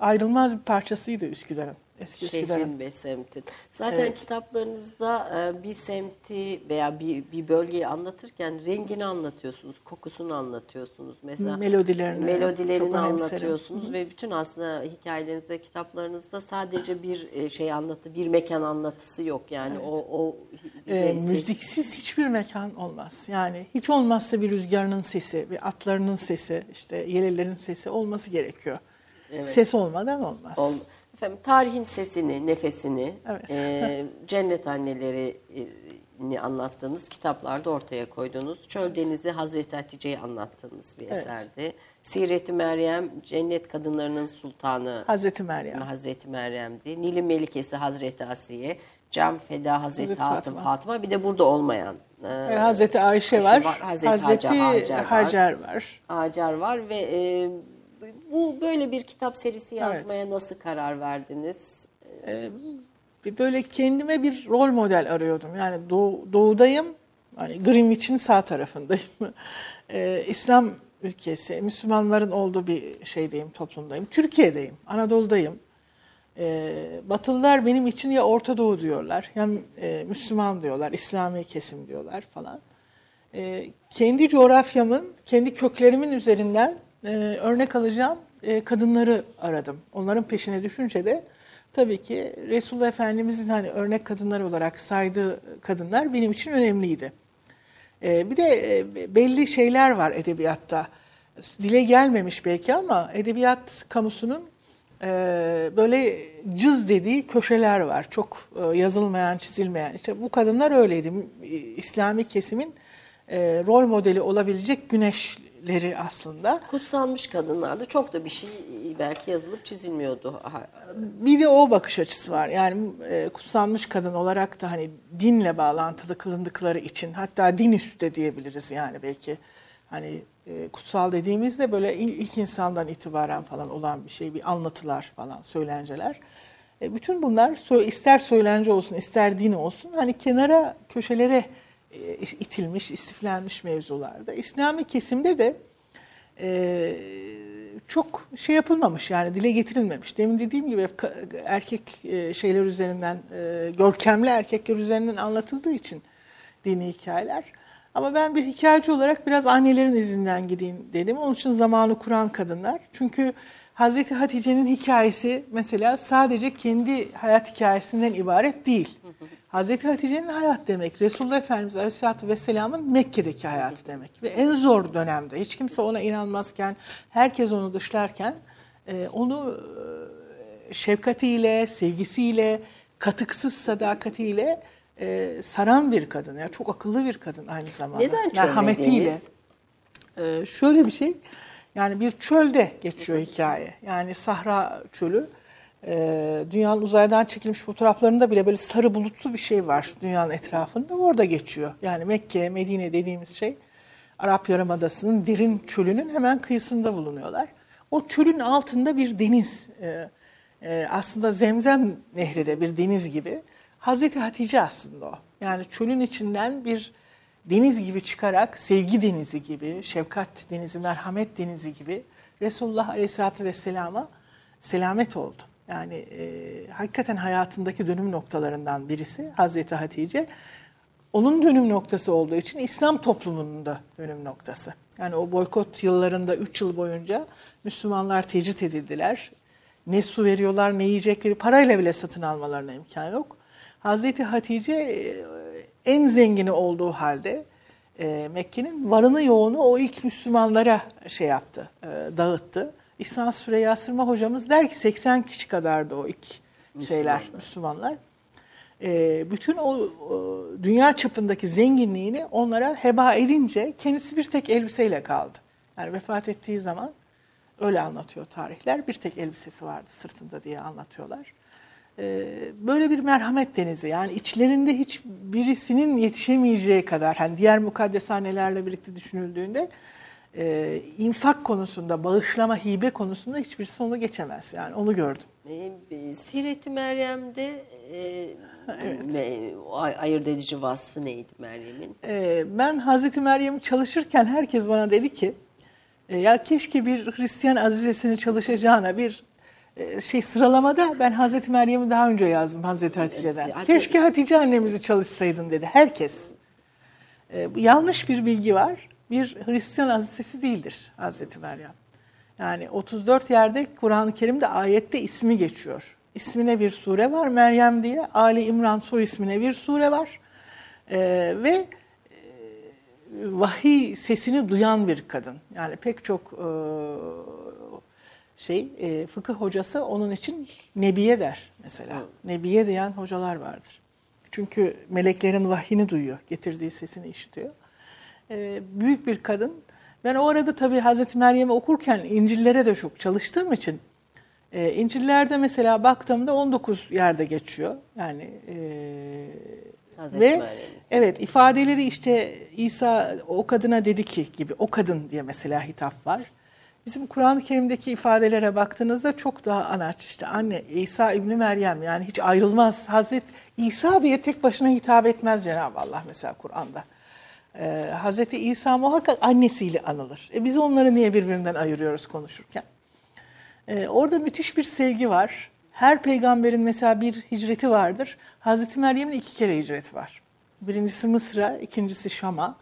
ayrılmaz bir parçasıydı Üsküdar'ın. Eski. Şehrin ve semtin. Zaten Evet. kitaplarınızda e, bir semti veya bir, bir bölgeyi anlatırken rengini anlatıyorsunuz, kokusunu anlatıyorsunuz. Mesela Melodilerini melodilerini anlatıyorsunuz ve bütün aslında hikayelerinizde, kitaplarınızda sadece bir e, şey anlatı, bir mekan anlatısı yok. Yani o o güzel ses- müziksiz hiçbir mekan olmaz. Yani hiç olmazsa bir rüzgarının sesi, bir atlarının sesi, işte yelelerin sesi olması gerekiyor. Ses olmadan olmaz. Ol- Efendim tarihin sesini, nefesini, Evet. e, cennet anneleri e, anlattığınız kitaplarda ortaya koyduğunuz Çöl Denizi Hazreti Hatice'yi anlattığınız bir Evet. eserdi. Siret-i Meryem Cennet Kadınlarının Sultanı Hazreti Meryem. Hazreti Meryem'di. Nil'in Melikesi Hazreti Asiye, Cam Feda Hazreti, Hazreti Hatun Fatıma. Fatıma. bir de burada olmayan e, Hazreti Ayşe Ayşe var, var, Hazreti Hazreti, Hacer-. Hacer var. Hacer var ve e, bu böyle bir kitap serisi yazmaya nasıl karar verdiniz? Bir böyle kendime bir rol model arıyordum. Yani doğu, doğudayım, hani Greenwich'in sağ tarafındayım. Ee, İslam ülkesi, Müslümanların olduğu bir şeydeyim, toplumdayım. Türkiye'deyim, Anadolu'dayım. Ee, Batılılar benim için ya Orta Doğu diyorlar, hem e, Müslüman diyorlar, İslami kesim diyorlar falan. Ee, kendi coğrafyamın, kendi köklerimin üzerinden e, örnek alacağım e, kadınları aradım. Onların peşine düşünce de tabii ki Resulullah Efendimiz'in hani örnek kadınlar olarak saydığı kadınlar benim için önemliydi. Ee, bir de e, belli şeyler var edebiyatta. Dile gelmemiş belki ama edebiyat kamusunun e, böyle cız dediği köşeler var. Çok e, yazılmayan, çizilmeyen. İşte bu kadınlar öyleydi. İslami kesimin e, rol modeli olabilecek güneşleri aslında. Kutsanmış kadınlarda çok da bir şey belki yazılıp çizilmiyordu. Bir de o bakış açısı var. Yani e, kutsanmış kadın olarak da hani dinle bağlantılı kılındıkları için hatta din üstü de diyebiliriz yani belki. Hani e, kutsal dediğimizde böyle il- ilk insandan itibaren falan olan bir şey, bir anlatılar falan, söylenceler. E, bütün bunlar ister söylence olsun, ister din olsun hani kenara, köşelere itilmiş, istiflenmiş mevzularda. İslami kesimde de e, çok şey yapılmamış yani dile getirilmemiş. Demin dediğim gibi erkek e, şeyler üzerinden, e, görkemli erkekler üzerinden anlatıldığı için dini hikayeler. Ama ben bir hikayeci olarak biraz annelerin izinden gideyim dedim. Onun için zamanı kuran kadınlar. Çünkü Hazreti Hatice'nin hikayesi mesela sadece kendi hayat hikayesinden ibaret değil. Hazreti Hatice'nin hayat demek, Resulullah Efendimiz Aleyhisselatü Vesselam'ın Mekke'deki hayatı demek. Ve en zor dönemde, hiç kimse ona inanmazken, herkes onu dışlarken, e, onu e, şefkatiyle, sevgisiyle, katıksız sadakatiyle e, saran bir kadın. Yani çok akıllı bir kadın aynı zamanda. Neden Merhametiyle. şöyle bir şey, yani bir çölde geçiyor hikaye. Yani Sahra çölü. Ee, dünyanın uzaydan çekilmiş fotoğraflarında bile böyle sarı bulutlu bir şey var dünyanın etrafında. Orada geçiyor. Yani Mekke, Medine dediğimiz şey Arap Yarımadası'nın derin çölünün hemen kıyısında bulunuyorlar. O çölün altında bir deniz. Ee, e, aslında Zemzem Nehri de bir deniz gibi. Hazreti Hatice aslında o. Yani çölün içinden bir deniz gibi çıkarak sevgi denizi gibi, şefkat denizi, merhamet denizi gibi Resulullah Aleyhisselatü Vesselam'a selamet oldu. Yani e, hakikaten hayatındaki dönüm noktalarından birisi Hazreti Hatice. Onun dönüm noktası olduğu için İslam toplumunun da dönüm noktası. Yani o boykot yıllarında 3 yıl boyunca Müslümanlar tecrit edildiler. Ne su veriyorlar ne yiyecekleri parayla bile satın almalarına imkan yok. Hazreti Hatice e, en zengini olduğu halde e, Mekke'nin varını yoğunu o ilk Müslümanlara şey yaptı, e, dağıttı. İhsan Süreyya Sırma hocamız der ki 80 kişi kadardı o ilk şeyler Müslümanlar. E, bütün o, o dünya çapındaki zenginliğini onlara heba edince kendisi bir tek elbiseyle kaldı. Yani vefat ettiği zaman öyle anlatıyor tarihler. Bir tek elbisesi vardı sırtında diye anlatıyorlar. Ee, böyle bir merhamet denizi yani içlerinde hiç birisinin yetişemeyeceği kadar hani diğer mukaddeshanelerle birlikte düşünüldüğünde e, infak konusunda bağışlama hibe konusunda hiçbir sonu geçemez yani onu gördüm. E, Siret-i Meryem'de e, me- o ay- ayırt edici vasfı neydi Meryem'in? Ee, ben Hazreti Meryem'i çalışırken herkes bana dedi ki e, ya keşke bir Hristiyan azizesini çalışacağına bir e, şey sıralamada ben Hazreti Meryem'i daha önce yazdım Hazreti Hatice'den. Hatta- Keşke Hatice annemizi çalışsaydın dedi herkes. E, bu yanlış bir bilgi var. Bir Hristiyan azizesi değildir Hazreti Meryem. Yani 34 yerde Kur'an-ı Kerim'de ayette ismi geçiyor. İsmine bir sure var Meryem diye. Ali İmran soy ismine bir sure var. E, ve vahiy sesini duyan bir kadın. Yani pek çok e, şey e, fıkıh hocası onun için nebiye der mesela. Nebiye diyen hocalar vardır. Çünkü meleklerin vahyini duyuyor, getirdiği sesini işitiyor. E, büyük bir kadın. Ben o arada tabii Hazreti Meryem'i okurken İncil'lere de çok çalıştığım için e, İncil'lerde mesela baktığımda 19 yerde geçiyor. Yani e, Hazreti ve Meryem'in. evet ifadeleri işte İsa o kadına dedi ki gibi o kadın diye mesela hitap var. Bizim Kur'an-ı Kerim'deki ifadelere baktığınızda çok daha anaç işte anne İsa İbni Meryem yani hiç ayrılmaz. Hazret İsa diye tek başına hitap etmez Cenab-ı Allah mesela Kur'an'da. Ee, Hazreti İsa muhakkak annesiyle anılır. E biz onları niye birbirinden ayırıyoruz konuşurken? Ee, orada müthiş bir sevgi var. Her peygamberin mesela bir hicreti vardır. Hazreti Meryem'in iki kere hicreti var. Birincisi Mısır'a, ikincisi Şam'a.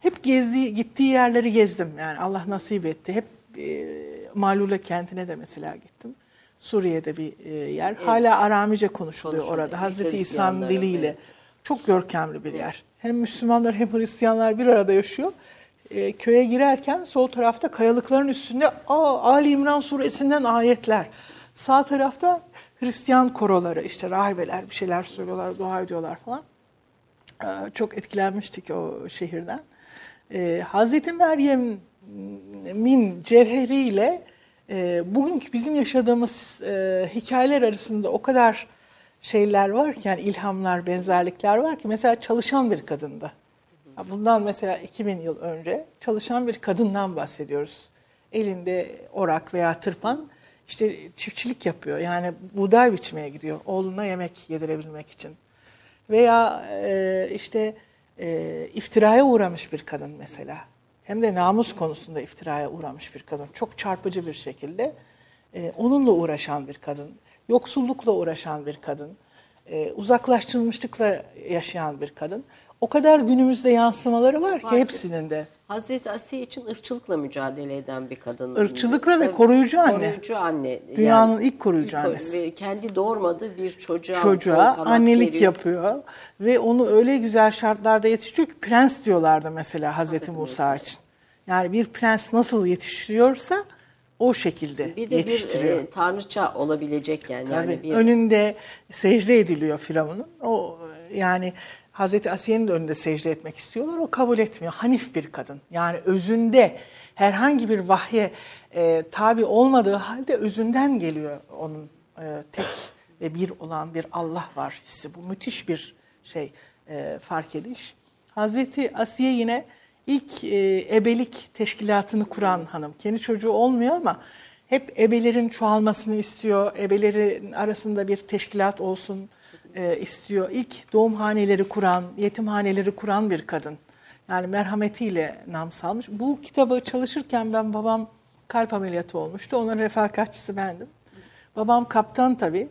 Hep gezdiği, gittiği yerleri gezdim. Yani Allah nasip etti. Hep e, Malule kentine de mesela gittim. Suriye'de bir e, yer. Hala Aramice konuşuluyor Konuşuluyor. orada. Hazreti İsa'nın diliyle. evet. Çok görkemli bir yer. Hem Müslümanlar hem Hristiyanlar bir arada yaşıyor. E, köye girerken sol tarafta kayalıkların üstünde Aa, Ali İmran suresinden ayetler. Sağ tarafta Hristiyan koroları işte rahibeler bir şeyler söylüyorlar, dua ediyorlar falan. Ee, çok etkilenmiştik o şehirden. Ee, Hazreti Meryem'in cevheriyle e, bugünkü bizim yaşadığımız e, hikayeler arasında o kadar şeyler var ki yani ilhamlar, benzerlikler var ki mesela çalışan bir kadındı. Ya Bundan mesela 2000 yıl önce çalışan bir kadından bahsediyoruz. Elinde orak veya tırpan işte çiftçilik yapıyor. Yani buğday biçmeye gidiyor oğluna yemek yedirebilmek için. Veya e, işte e, iftiraya uğramış bir kadın mesela. Hem de namus konusunda iftiraya uğramış bir kadın. Çok çarpıcı bir şekilde e, onunla uğraşan bir kadın. Yoksullukla uğraşan bir kadın. E, uzaklaştırılmışlıkla yaşayan bir kadın. O kadar günümüzde yansımaları var ki Var hepsinin de. Hazreti Asiye için ırkçılıkla mücadele eden bir kadın. Irkçılıkla ve koruyucu anne. Koruyucu anne. Dünyanın ilk koruyucu ilk- annesi. kendi doğurmadığı bir çocuğa, çocuğa annelik gerip- yapıyor ve onu öyle güzel şartlarda yetiştiriyor ki prens diyorlardı mesela Hazreti Musa için. Yani bir prens nasıl yetiştiriyorsa o şekilde Bir de yetiştiriyor. bir e, tanrıça olabilecek yani. yani Tabii. bir Önünde secde ediliyor Firavun'un. O yani Hazreti Asiye'nin de önünde secde etmek istiyorlar. O kabul etmiyor. Hanif bir kadın. Yani özünde herhangi bir vahye e, tabi olmadığı halde özünden geliyor onun e, tek ve bir olan bir Allah var hissi. Bu müthiş bir şey e, fark ediş. Hazreti Asiye yine ilk e, ebelik teşkilatını kuran hanım. Kendi çocuğu olmuyor ama hep ebelerin çoğalmasını istiyor. Ebelerin arasında bir teşkilat olsun e, istiyor. İlk doğumhaneleri kuran, yetimhaneleri kuran bir kadın. Yani merhametiyle nam salmış. Bu kitabı çalışırken ben babam kalp ameliyatı olmuştu. Onun refakatçisi bendim. Babam kaptan tabii.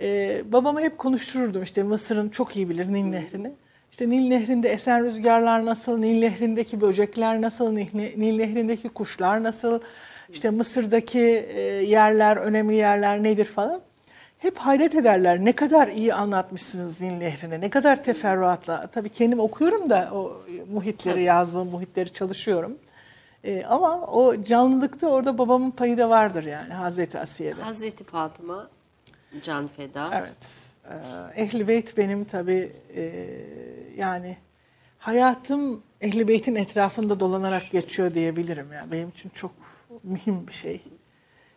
Ee, babama hep konuştururdum işte Mısır'ın çok iyi bilir Nil Nehri'ni. İşte Nil Nehri'nde esen rüzgarlar nasıl, Nil Nehri'ndeki böcekler nasıl, Nil, Nehri'ndeki kuşlar nasıl, işte Mısır'daki e, yerler, önemli yerler nedir falan. Hep hayret ederler ne kadar iyi anlatmışsınız Nil Nehri'ni, ne kadar teferruatla. Tabii kendim okuyorum da o muhitleri, yazdığım muhitleri çalışıyorum. Ee, ama o canlılıkta orada babamın payı da vardır yani Hazreti Asiye'de. Hazreti Fatıma can feda. Evet. Ehl-i Beyt benim tabii e, yani hayatım Ehl-i Beyt'in etrafında dolanarak geçiyor diyebilirim. Yani benim için çok mühim bir şey.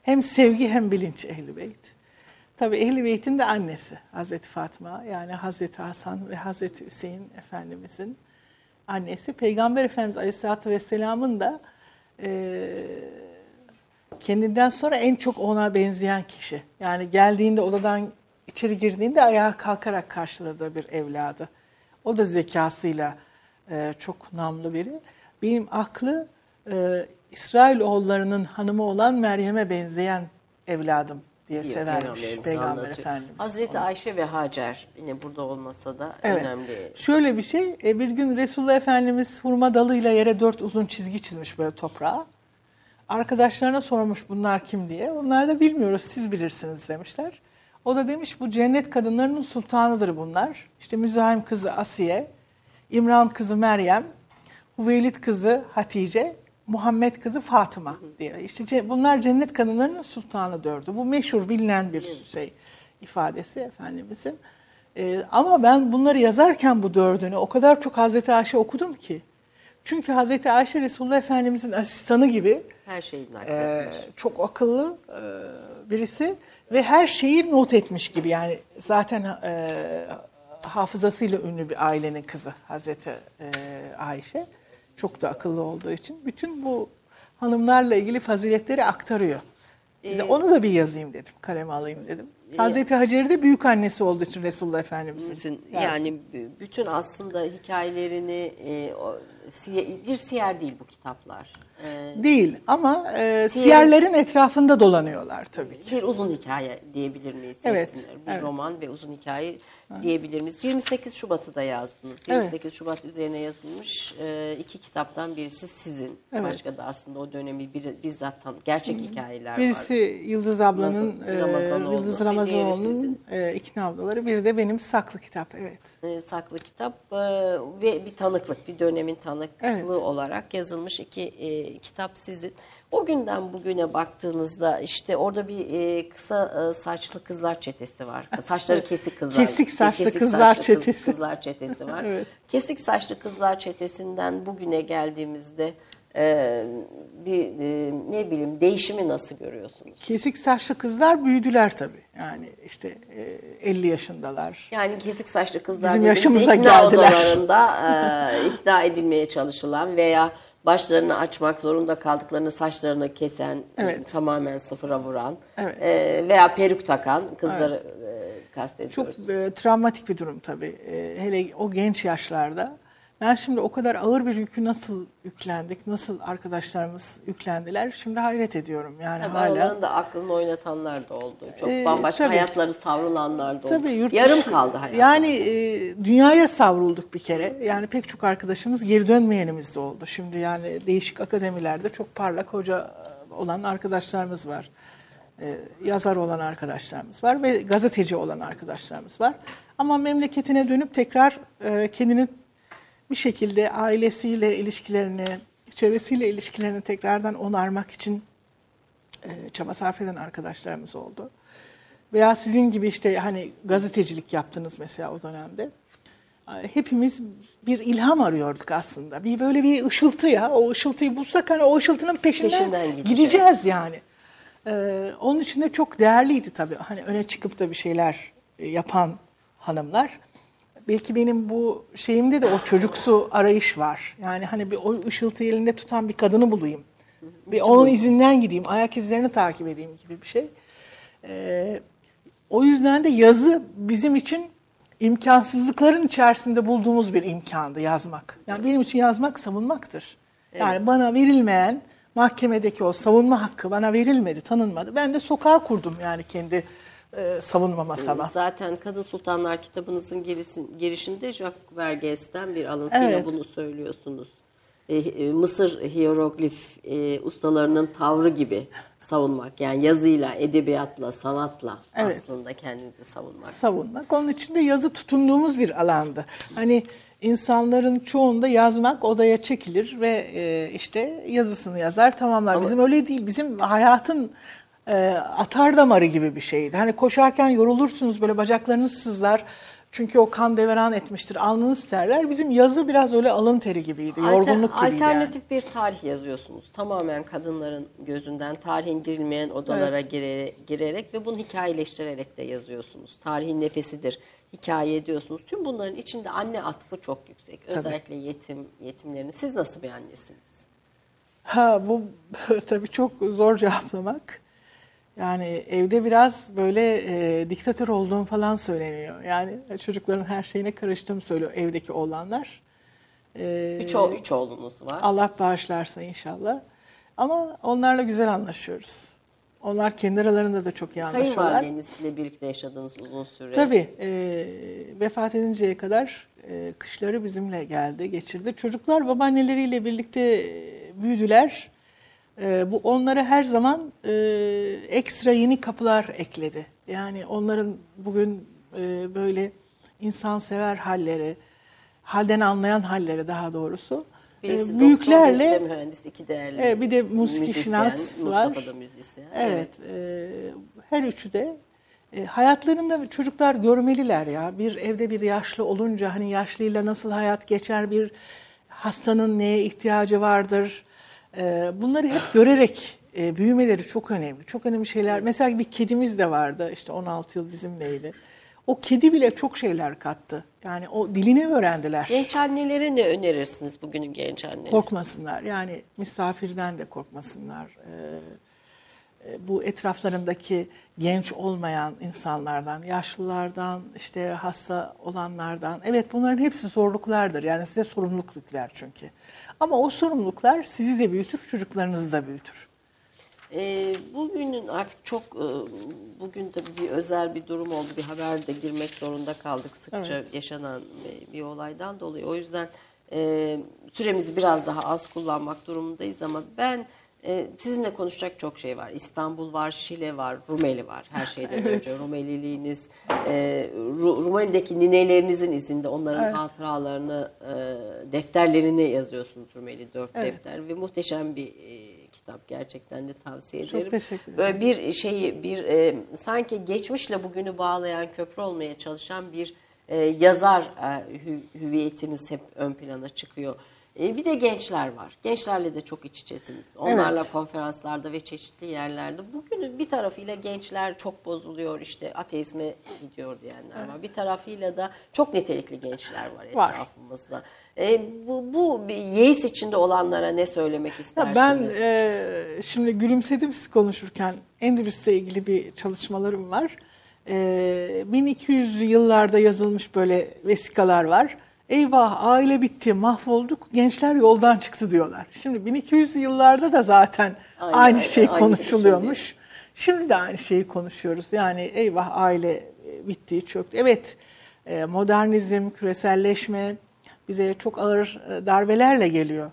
Hem sevgi hem bilinç Ehl-i Beyt. Tabii Ehl-i Beyt'in de annesi Hazreti Fatıma yani Hazreti Hasan ve Hazreti Hüseyin Efendimizin annesi. Peygamber Efendimiz Aleyhisselatü Vesselam'ın da e, kendinden sonra en çok ona benzeyen kişi. Yani geldiğinde odadan içeri girdiğinde ayağa kalkarak karşıladığı bir evladı. O da zekasıyla e, çok namlı biri. Benim aklı e, İsrail oğullarının hanımı olan Meryem'e benzeyen evladım diye diye severmiş Peygamber. Efendimiz. Hazreti Ayşe ve Hacer yine burada olmasa da Evet. önemli. Şöyle bir şey, e, bir gün Resulullah Efendimiz hurma dalıyla yere dört uzun çizgi çizmiş böyle toprağa. Arkadaşlarına sormuş bunlar kim diye. Onlar da bilmiyoruz siz bilirsiniz demişler. O da demiş bu cennet kadınlarının sultanıdır bunlar. İşte Müzahim kızı Asiye, İmran kızı Meryem, Hüveylid kızı Hatice, Muhammed kızı Fatıma diye. İşte bunlar cennet kadınlarının sultanı dördü. Bu meşhur bilinen bir şey ifadesi Efendimizin. E, ama ben bunları yazarken bu dördünü o kadar çok Hazreti Ayşe okudum ki. Çünkü Hazreti Ayşe Resulullah Efendimizin asistanı gibi Her şeyi e, çok akıllı e, birisi ve her şeyi not etmiş gibi. Yani zaten e, hafızasıyla ünlü bir ailenin kızı Hazreti e, Ayşe. Çok da akıllı olduğu için bütün bu hanımlarla ilgili faziletleri aktarıyor. Bize onu da bir yazayım dedim, kaleme alayım dedim. Hazreti Hacer'i de büyük annesi olduğu için Resulullah Efendimiz'in. Yani bütün aslında hikayelerini e, o, bir siyer değil bu kitaplar. E, Değil ama e, siyerlerin etrafında dolanıyorlar tabii ki. bir uzun hikaye diyebilir miyiz? Evet, hepsini? Bir evet. roman ve uzun hikaye diyebilir miyiz? 28 Şubat'ı da yazdınız. 28 Şubat üzerine yazılmış e, iki kitaptan birisi sizin. Evet. Başka da aslında o dönemi bir, bizzat tan- gerçek hikayeler var. Birisi Yıldız ablanın, Ramazan- e, Ramazanoğlu, Yıldız bir Ramazanoğlu'nun e, ikna ablaları. Biri de benim saklı kitap, evet. e, saklı kitap e, ve bir tanıklık, bir dönemin tanıklığı Evet. olarak yazılmış iki e, kitap sizin. O günden bugüne baktığınızda işte orada bir e, kısa e, saçlı kızlar çetesi var. Saçları kesik kızlar. Kesik saçlı kızlar kız- çetesi. Kızlar çetesi var. Evet. Kesik saçlı kızlar çetesinden bugüne geldiğimizde e, bir e, ne bileyim değişimi nasıl görüyorsunuz? Kesik saçlı kızlar büyüdüler tabii. Yani işte e, 50 yaşındalar. Yani kesik saçlı kızlar Bizim yaşımıza ikna geldiler. odalarında e, ikna edilmeye çalışılan veya başlarını açmak zorunda kaldıklarını saçlarını kesen, Evet. tamamen sıfıra vuran Evet. e, veya peruk takan kızları e, kastediyoruz. Çok e, travmatik bir durum tabii. E, hele o genç yaşlarda. Ben şimdi o kadar ağır bir yükü nasıl yüklendik, nasıl arkadaşlarımız yüklendiler şimdi hayret ediyorum. Yani Tabii hala. onların da aklını oynatanlar da oldu. Çok Ee, bambaşka tabii. hayatları savrulanlar da oldu. Tabii yurt Yarım dışı- kaldı hayat. Yani e, dünyaya savrulduk bir kere. Yani pek çok arkadaşımız geri dönmeyenimiz de oldu. Şimdi yani değişik akademilerde çok parlak hoca olan arkadaşlarımız var. E, yazar olan arkadaşlarımız var ve gazeteci olan arkadaşlarımız var. Ama memleketine dönüp tekrar e, kendini bir şekilde ailesiyle ilişkilerini, çevresiyle ilişkilerini tekrardan onarmak için e, çaba sarf eden arkadaşlarımız oldu. Veya sizin gibi işte hani gazetecilik yaptınız mesela o dönemde. Hepimiz bir ilham arıyorduk aslında. Bir böyle bir ışıltı ya. O ışıltıyı bulsak hani o ışıltının peşinden, Peşinden gideceğiz. gideceğiz yani. Ee, onun için de çok değerliydi tabii. Hani öne çıkıp da bir şeyler yapan hanımlar. Belki benim bu şeyimde de o çocuksu arayış var. Yani hani bir o ışıltıyı elinde tutan bir kadını bulayım. Bir onun izinden gideyim, ayak izlerini takip edeyim gibi bir şey. Ee, o yüzden de yazı bizim için imkansızlıkların içerisinde bulduğumuz bir imkandı yazmak. Yani benim için yazmak savunmaktır. Yani bana verilmeyen mahkemedeki o savunma hakkı bana verilmedi, tanınmadı. Ben de sokağa kurdum yani kendi e, savunma masama. Zaten Kadın Sultanlar kitabınızın gerisin, girişinde Jacques Verges'ten bir alıntıyla Evet. bunu söylüyorsunuz. E, e, Mısır hieroglif e, ustalarının tavrı gibi savunmak. Yani yazıyla, edebiyatla, sanatla Evet. aslında kendinizi savunmak. savunmak. Onun için de yazı tutunduğumuz bir alandı. Hani insanların çoğunda yazmak odaya çekilir ve e, işte yazısını yazar tamamlar. Bizim öyle değil. Bizim hayatın e, atar damarı gibi bir şeydi. Hani koşarken yorulursunuz böyle bacaklarınız sızlar. Çünkü o kan deveran etmiştir. Alnınız terler. Bizim yazı biraz öyle alın teri gibiydi. Alter- Yorgunluk gibiydi yani. Alternatif bir tarih yazıyorsunuz. Tamamen kadınların gözünden tarihin girilmeyen odalara gire- girerek ve bunu hikayeleştirerek de yazıyorsunuz. Tarihin nefesidir. Hikaye ediyorsunuz. Tüm bunların içinde anne atfı çok yüksek. Özellikle yetim yetimlerin. Siz nasıl bir annesiniz? Ha bu tabii çok zor cevaplamak. Yani evde biraz böyle e, diktatör olduğum falan söyleniyor. Yani çocukların her şeyine karıştığımı söylüyor evdeki oğlanlar. E, Üç, o, üç oğlunuz var. Allah bağışlarsa inşallah. Ama onlarla güzel anlaşıyoruz. Onlar kendi aralarında da çok iyi anlaşıyorlar. Kayınvalidenizle birlikte yaşadığınız uzun süre. Tabii e, vefat edinceye kadar e, kışları bizimle geldi, geçirdi. Çocuklar babaanneleriyle birlikte büyüdüler. E, bu onlara her zaman e, ekstra yeni kapılar ekledi. Yani onların bugün e, böyle insansever halleri, halden anlayan halleri daha doğrusu. e, Birisi doktor, büyüklerle birisi de mühendis. iki değerli. Evet, bir de müzisyen. şinas var. Mustafa da müzisyen. Evet, e, her üçü de E, hayatlarında çocuklar görmeliler ya. Bir evde bir yaşlı olunca hani yaşlıyla nasıl hayat geçer, bir hastanın neye ihtiyacı vardır. E, bunları hep görerek e, büyümeleri çok önemli. Çok önemli şeyler. Mesela bir kedimiz de vardı. işte 16 yıl bizimleydi. O kedi bile çok şeyler kattı. Yani o dilini öğrendiler. Genç annelere ne önerirsiniz bugünün genç annelere? Korkmasınlar. Yani misafirden de korkmasınlar. Ee, bu etraflarındaki genç olmayan insanlardan, yaşlılardan, işte hasta olanlardan. Evet bunların hepsi zorluklardır. Yani size sorumluluk yükler çünkü. Ama o sorumluluklar sizi de büyütür, çocuklarınızı da büyütür. Ee, bugünün artık çok e, bugün tabii bir özel bir durum oldu. Bir haber de girmek zorunda kaldık sıkça Evet. yaşanan bir, bir olaydan dolayı. O yüzden e, süremizi biraz daha az kullanmak durumundayız ama ben e, sizinle konuşacak çok şey var. İstanbul var, Şile var, Rumeli var. Her şeyden önce Rumeliliğiniz, e, Ru- Rumeli'deki ninelerinizin izinde onların Evet. hatıralarını, e, defterlerini yazıyorsunuz Rumeli dört Evet. defter ve muhteşem bir e, kitap gerçekten de tavsiye Çok ederim. teşekkür ederim. Böyle bir şeyi bir e, sanki geçmişle bugünü bağlayan köprü olmaya çalışan bir e, yazar e, hü- hüviyetiniz hep ön plana çıkıyor. E, bir de gençler var. Gençlerle de çok iç içesiniz. Onlarla Evet. konferanslarda ve çeşitli yerlerde. Bugünün bir tarafıyla gençler çok bozuluyor işte ateizme gidiyor diyenler var. Bir tarafıyla da çok nitelikli gençler var Var. etrafımızda. E, bu, bu yeis içinde olanlara ne söylemek Ya istersiniz? ben e, şimdi gülümsedim siz konuşurken Endülüs'le ilgili bir çalışmalarım var. E, 1200'lü yıllarda yazılmış böyle vesikalar var. Eyvah aile bitti mahvolduk gençler yoldan çıktı diyorlar. Şimdi 1200'lü yıllarda da zaten aynı aynen, şey aynı konuşuluyormuş. Şimdi de aynı şeyi konuşuyoruz. Yani eyvah aile e, bitti çöktü. Evet e, modernizm, küreselleşme bize çok ağır e, darbelerle geliyor.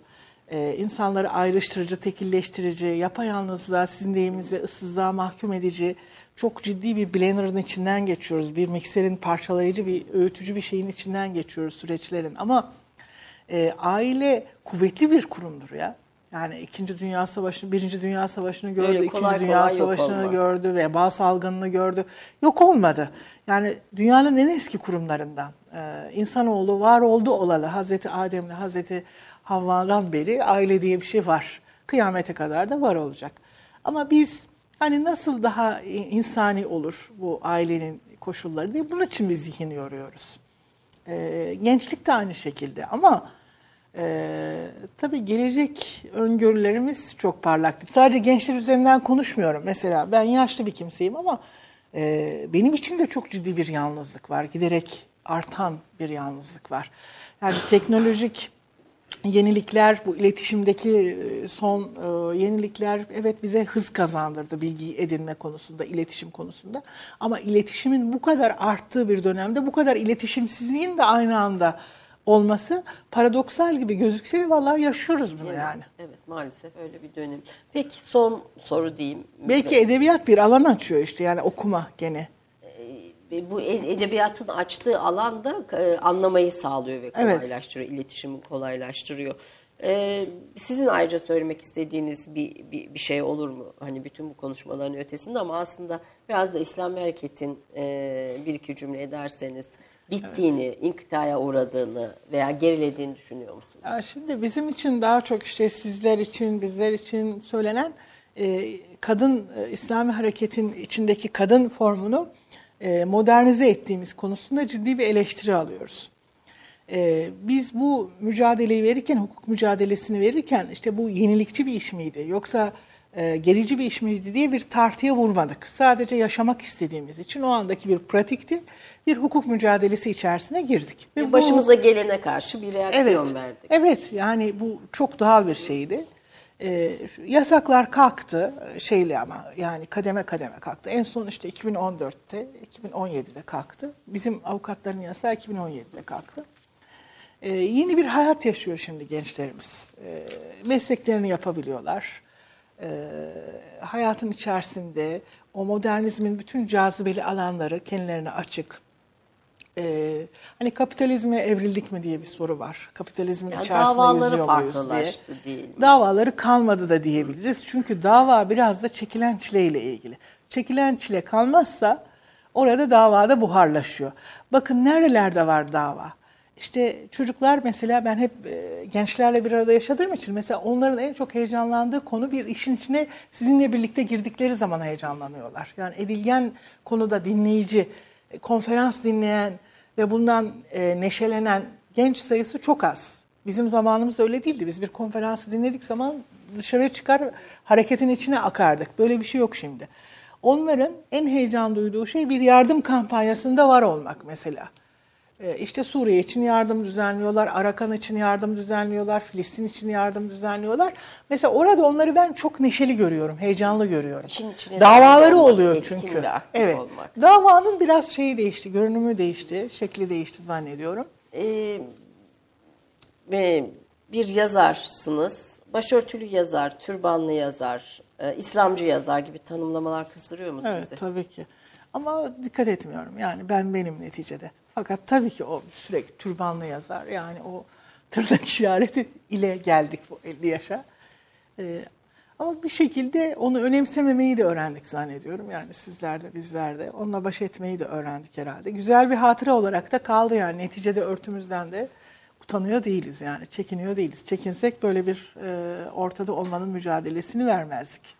İnsanları ayrıştırıcı, tekilleştirici, yapayalnızlığa, sizin deyiminizle ıssızlığa mahkum edici, çok ciddi bir blenderın içinden geçiyoruz. Bir mikserin parçalayıcı, bir öğütücü bir şeyin içinden geçiyoruz süreçlerin. Ama e, aile kuvvetli bir kurumdur ya. Yani İkinci Dünya Savaşı'nı, Birinci Dünya Savaşı'nı gördü, Öyle İkinci kolay Dünya kolay Savaşı'nı gördü, veba salgınını gördü. Yok olmadı. Yani dünyanın en eski kurumlarından. Ee, insanoğlu var oldu olalı. Hazreti Adem'le Hazreti Havva'dan beri aile diye bir şey var. Kıyamete kadar da var olacak. Ama biz hani nasıl daha insani olur bu ailenin koşulları diye bunun için biz zihin yoruyoruz. Ee, gençlik de aynı şekilde ama e, tabii gelecek öngörülerimiz çok parlak. Sadece gençler üzerinden konuşmuyorum. Mesela ben yaşlı bir kimseyim ama e, benim için de çok ciddi bir yalnızlık var. Giderek artan bir yalnızlık var. Yani teknolojik yenilikler, bu iletişimdeki e, son e, yenilikler evet bize hız kazandırdı bilgi edinme konusunda, iletişim konusunda. Ama iletişimin bu kadar arttığı bir dönemde bu kadar iletişimsizliğin de aynı anda olması paradoksal gibi gözükse de vallahi yaşıyoruz bunu yani. Evet maalesef öyle bir dönem. Peki son soru diyeyim. Belki edebiyat bir alan açıyor işte yani okuma gene. Bu ed- edebiyatın açtığı alanda e, anlamayı sağlıyor ve Evet. kolaylaştırıyor, iletişimi kolaylaştırıyor. E, sizin ayrıca söylemek istediğiniz bir, bir, bir şey olur mu? Hani bütün bu konuşmaların ötesinde ama aslında biraz da İslam hareketin e, bir iki cümle ederseniz bittiğini, inkıtaya uğradığını veya gerilediğini düşünüyor musunuz? Ya şimdi bizim için daha çok işte sizler için, bizler için söylenen e, kadın e, İslami hareketin içindeki kadın formunu modernize ettiğimiz konusunda ciddi bir eleştiri alıyoruz. E, biz bu mücadeleyi verirken, hukuk mücadelesini verirken işte bu yenilikçi bir iş miydi yoksa e, gerici bir iş miydi diye bir tartıya vurmadık. Sadece yaşamak istediğimiz için o andaki bir pratikti. Bir hukuk mücadelesi içerisine girdik. Ve bu- Başımıza gelene karşı bir reaksiyon Evet, verdik. evet yani bu çok doğal bir şeydi. Şu yasaklar kalktı şeyle ama yani kademe kademe kalktı. En son işte 2014'te, 2017'de kalktı. Bizim avukatların yasağı 2017'de kalktı. Ee, yeni bir hayat yaşıyor şimdi gençlerimiz. Ee, mesleklerini yapabiliyorlar. Ee, hayatın içerisinde o modernizmin bütün cazibeli alanları kendilerine açık. Ee, hani kapitalizme evrildik mi diye bir soru var. Kapitalizmin Yani içerisinde davaları yüzüyor farklılaştı diye. değil mi? Davaları kalmadı da diyebiliriz. Çünkü dava biraz da çekilen çileyle ilgili. Çekilen çile kalmazsa Orada davada buharlaşıyor. Bakın nerelerde var dava? İşte çocuklar mesela ben hep e, gençlerle bir arada yaşadığım için mesela onların en çok heyecanlandığı konu bir işin içine sizinle birlikte girdikleri zaman heyecanlanıyorlar. Yani edilgen konuda dinleyici, e, konferans dinleyen ve bundan e, neşelenen genç sayısı çok az. Bizim zamanımızda öyle değildi. Biz bir konferansı dinledik zaman dışarıya çıkar hareketin içine akardık. Böyle bir şey yok şimdi. Onların en heyecan duyduğu şey bir yardım kampanyasında var olmak mesela. Ee, İşte Suriye için yardım düzenliyorlar, Arakan için yardım düzenliyorlar, Filistin için yardım düzenliyorlar. Mesela orada onları ben çok neşeli görüyorum, heyecanlı görüyorum. İçine Davaları olmak, oluyor çünkü. Evet. olmak. Davanın biraz şeyi değişti, görünümü değişti, şekli değişti zannediyorum. Ee, e, bir yazarsınız. Başörtülü yazar, türbanlı yazar, e, İslamcı yazar gibi tanımlamalar kızdırıyor mu Evet sizi? tabii ki. Ama dikkat etmiyorum yani ben benim neticede. Fakat tabii ki o sürekli türbanlı yazar. Yani o tırnak işareti ile geldik bu 50 yaşa. Ee, ama bir şekilde onu önemsememeyi de öğrendik zannediyorum. Yani sizler de bizler de. Onunla baş etmeyi de öğrendik herhalde. Güzel bir hatıra olarak da kaldı yani. Neticede örtümüzden de utanıyor değiliz yani. Çekiniyor değiliz. Çekinsek böyle bir e, ortada olmanın mücadelesini vermezdik.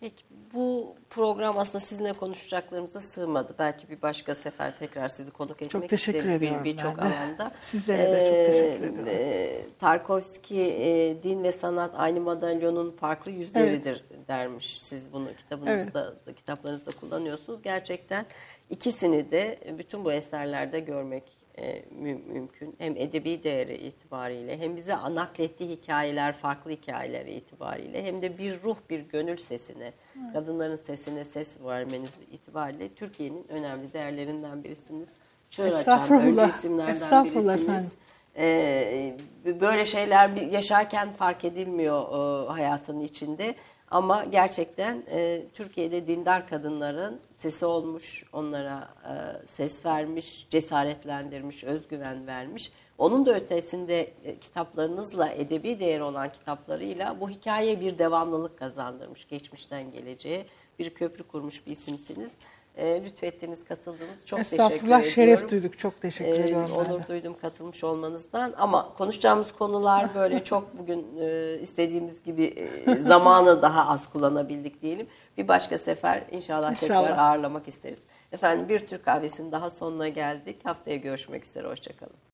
Peki bu program aslında sizinle konuşacaklarımıza sığmadı. Belki bir başka sefer tekrar sizi konuk etmek teşekkür isteriz bir- ediyorum birçok de. alanda. Sizlere de çok teşekkür ediyorum. e, Tarkovski e, din ve sanat aynı madalyonun farklı yüzleridir dermiş. Siz bunu kitabınızda kitaplarınızda kullanıyorsunuz. Gerçekten ikisini de bütün bu eserlerde görmek e, mü- mümkün. Hem edebi değeri itibariyle hem bize naklettiği hikayeler, farklı hikayeler itibariyle hem de bir ruh, bir gönül sesine, kadınların sesine ses vermeniz itibariyle Türkiye'nin önemli değerlerinden birisiniz. Çığır açan öncü isimlerden Estağfurullah birisiniz. efendim. Ee, böyle şeyler yaşarken fark edilmiyor e, hayatın içinde. Ama gerçekten e, Türkiye'de dindar kadınların sesi olmuş, onlara e, ses vermiş, cesaretlendirmiş, özgüven vermiş. Onun da ötesinde e, kitaplarınızla, edebi değeri olan kitaplarıyla bu hikayeye bir devamlılık kazandırmış. Geçmişten geleceğe bir köprü kurmuş bir isimsiniz. E, lütfettiniz, katıldınız. Çok teşekkür Estağfurullah ediyorum. şeref duyduk. Çok teşekkür Ee, ediyorum de. onur duydum katılmış olmanızdan ama konuşacağımız konular böyle çok bugün e, istediğimiz gibi e, zamanı daha az kullanabildik diyelim. Bir başka sefer inşallah, tekrar İnşallah. ağırlamak isteriz. Efendim bir Türk kahvesinin daha sonuna geldik. Haftaya görüşmek üzere. Hoşçakalın.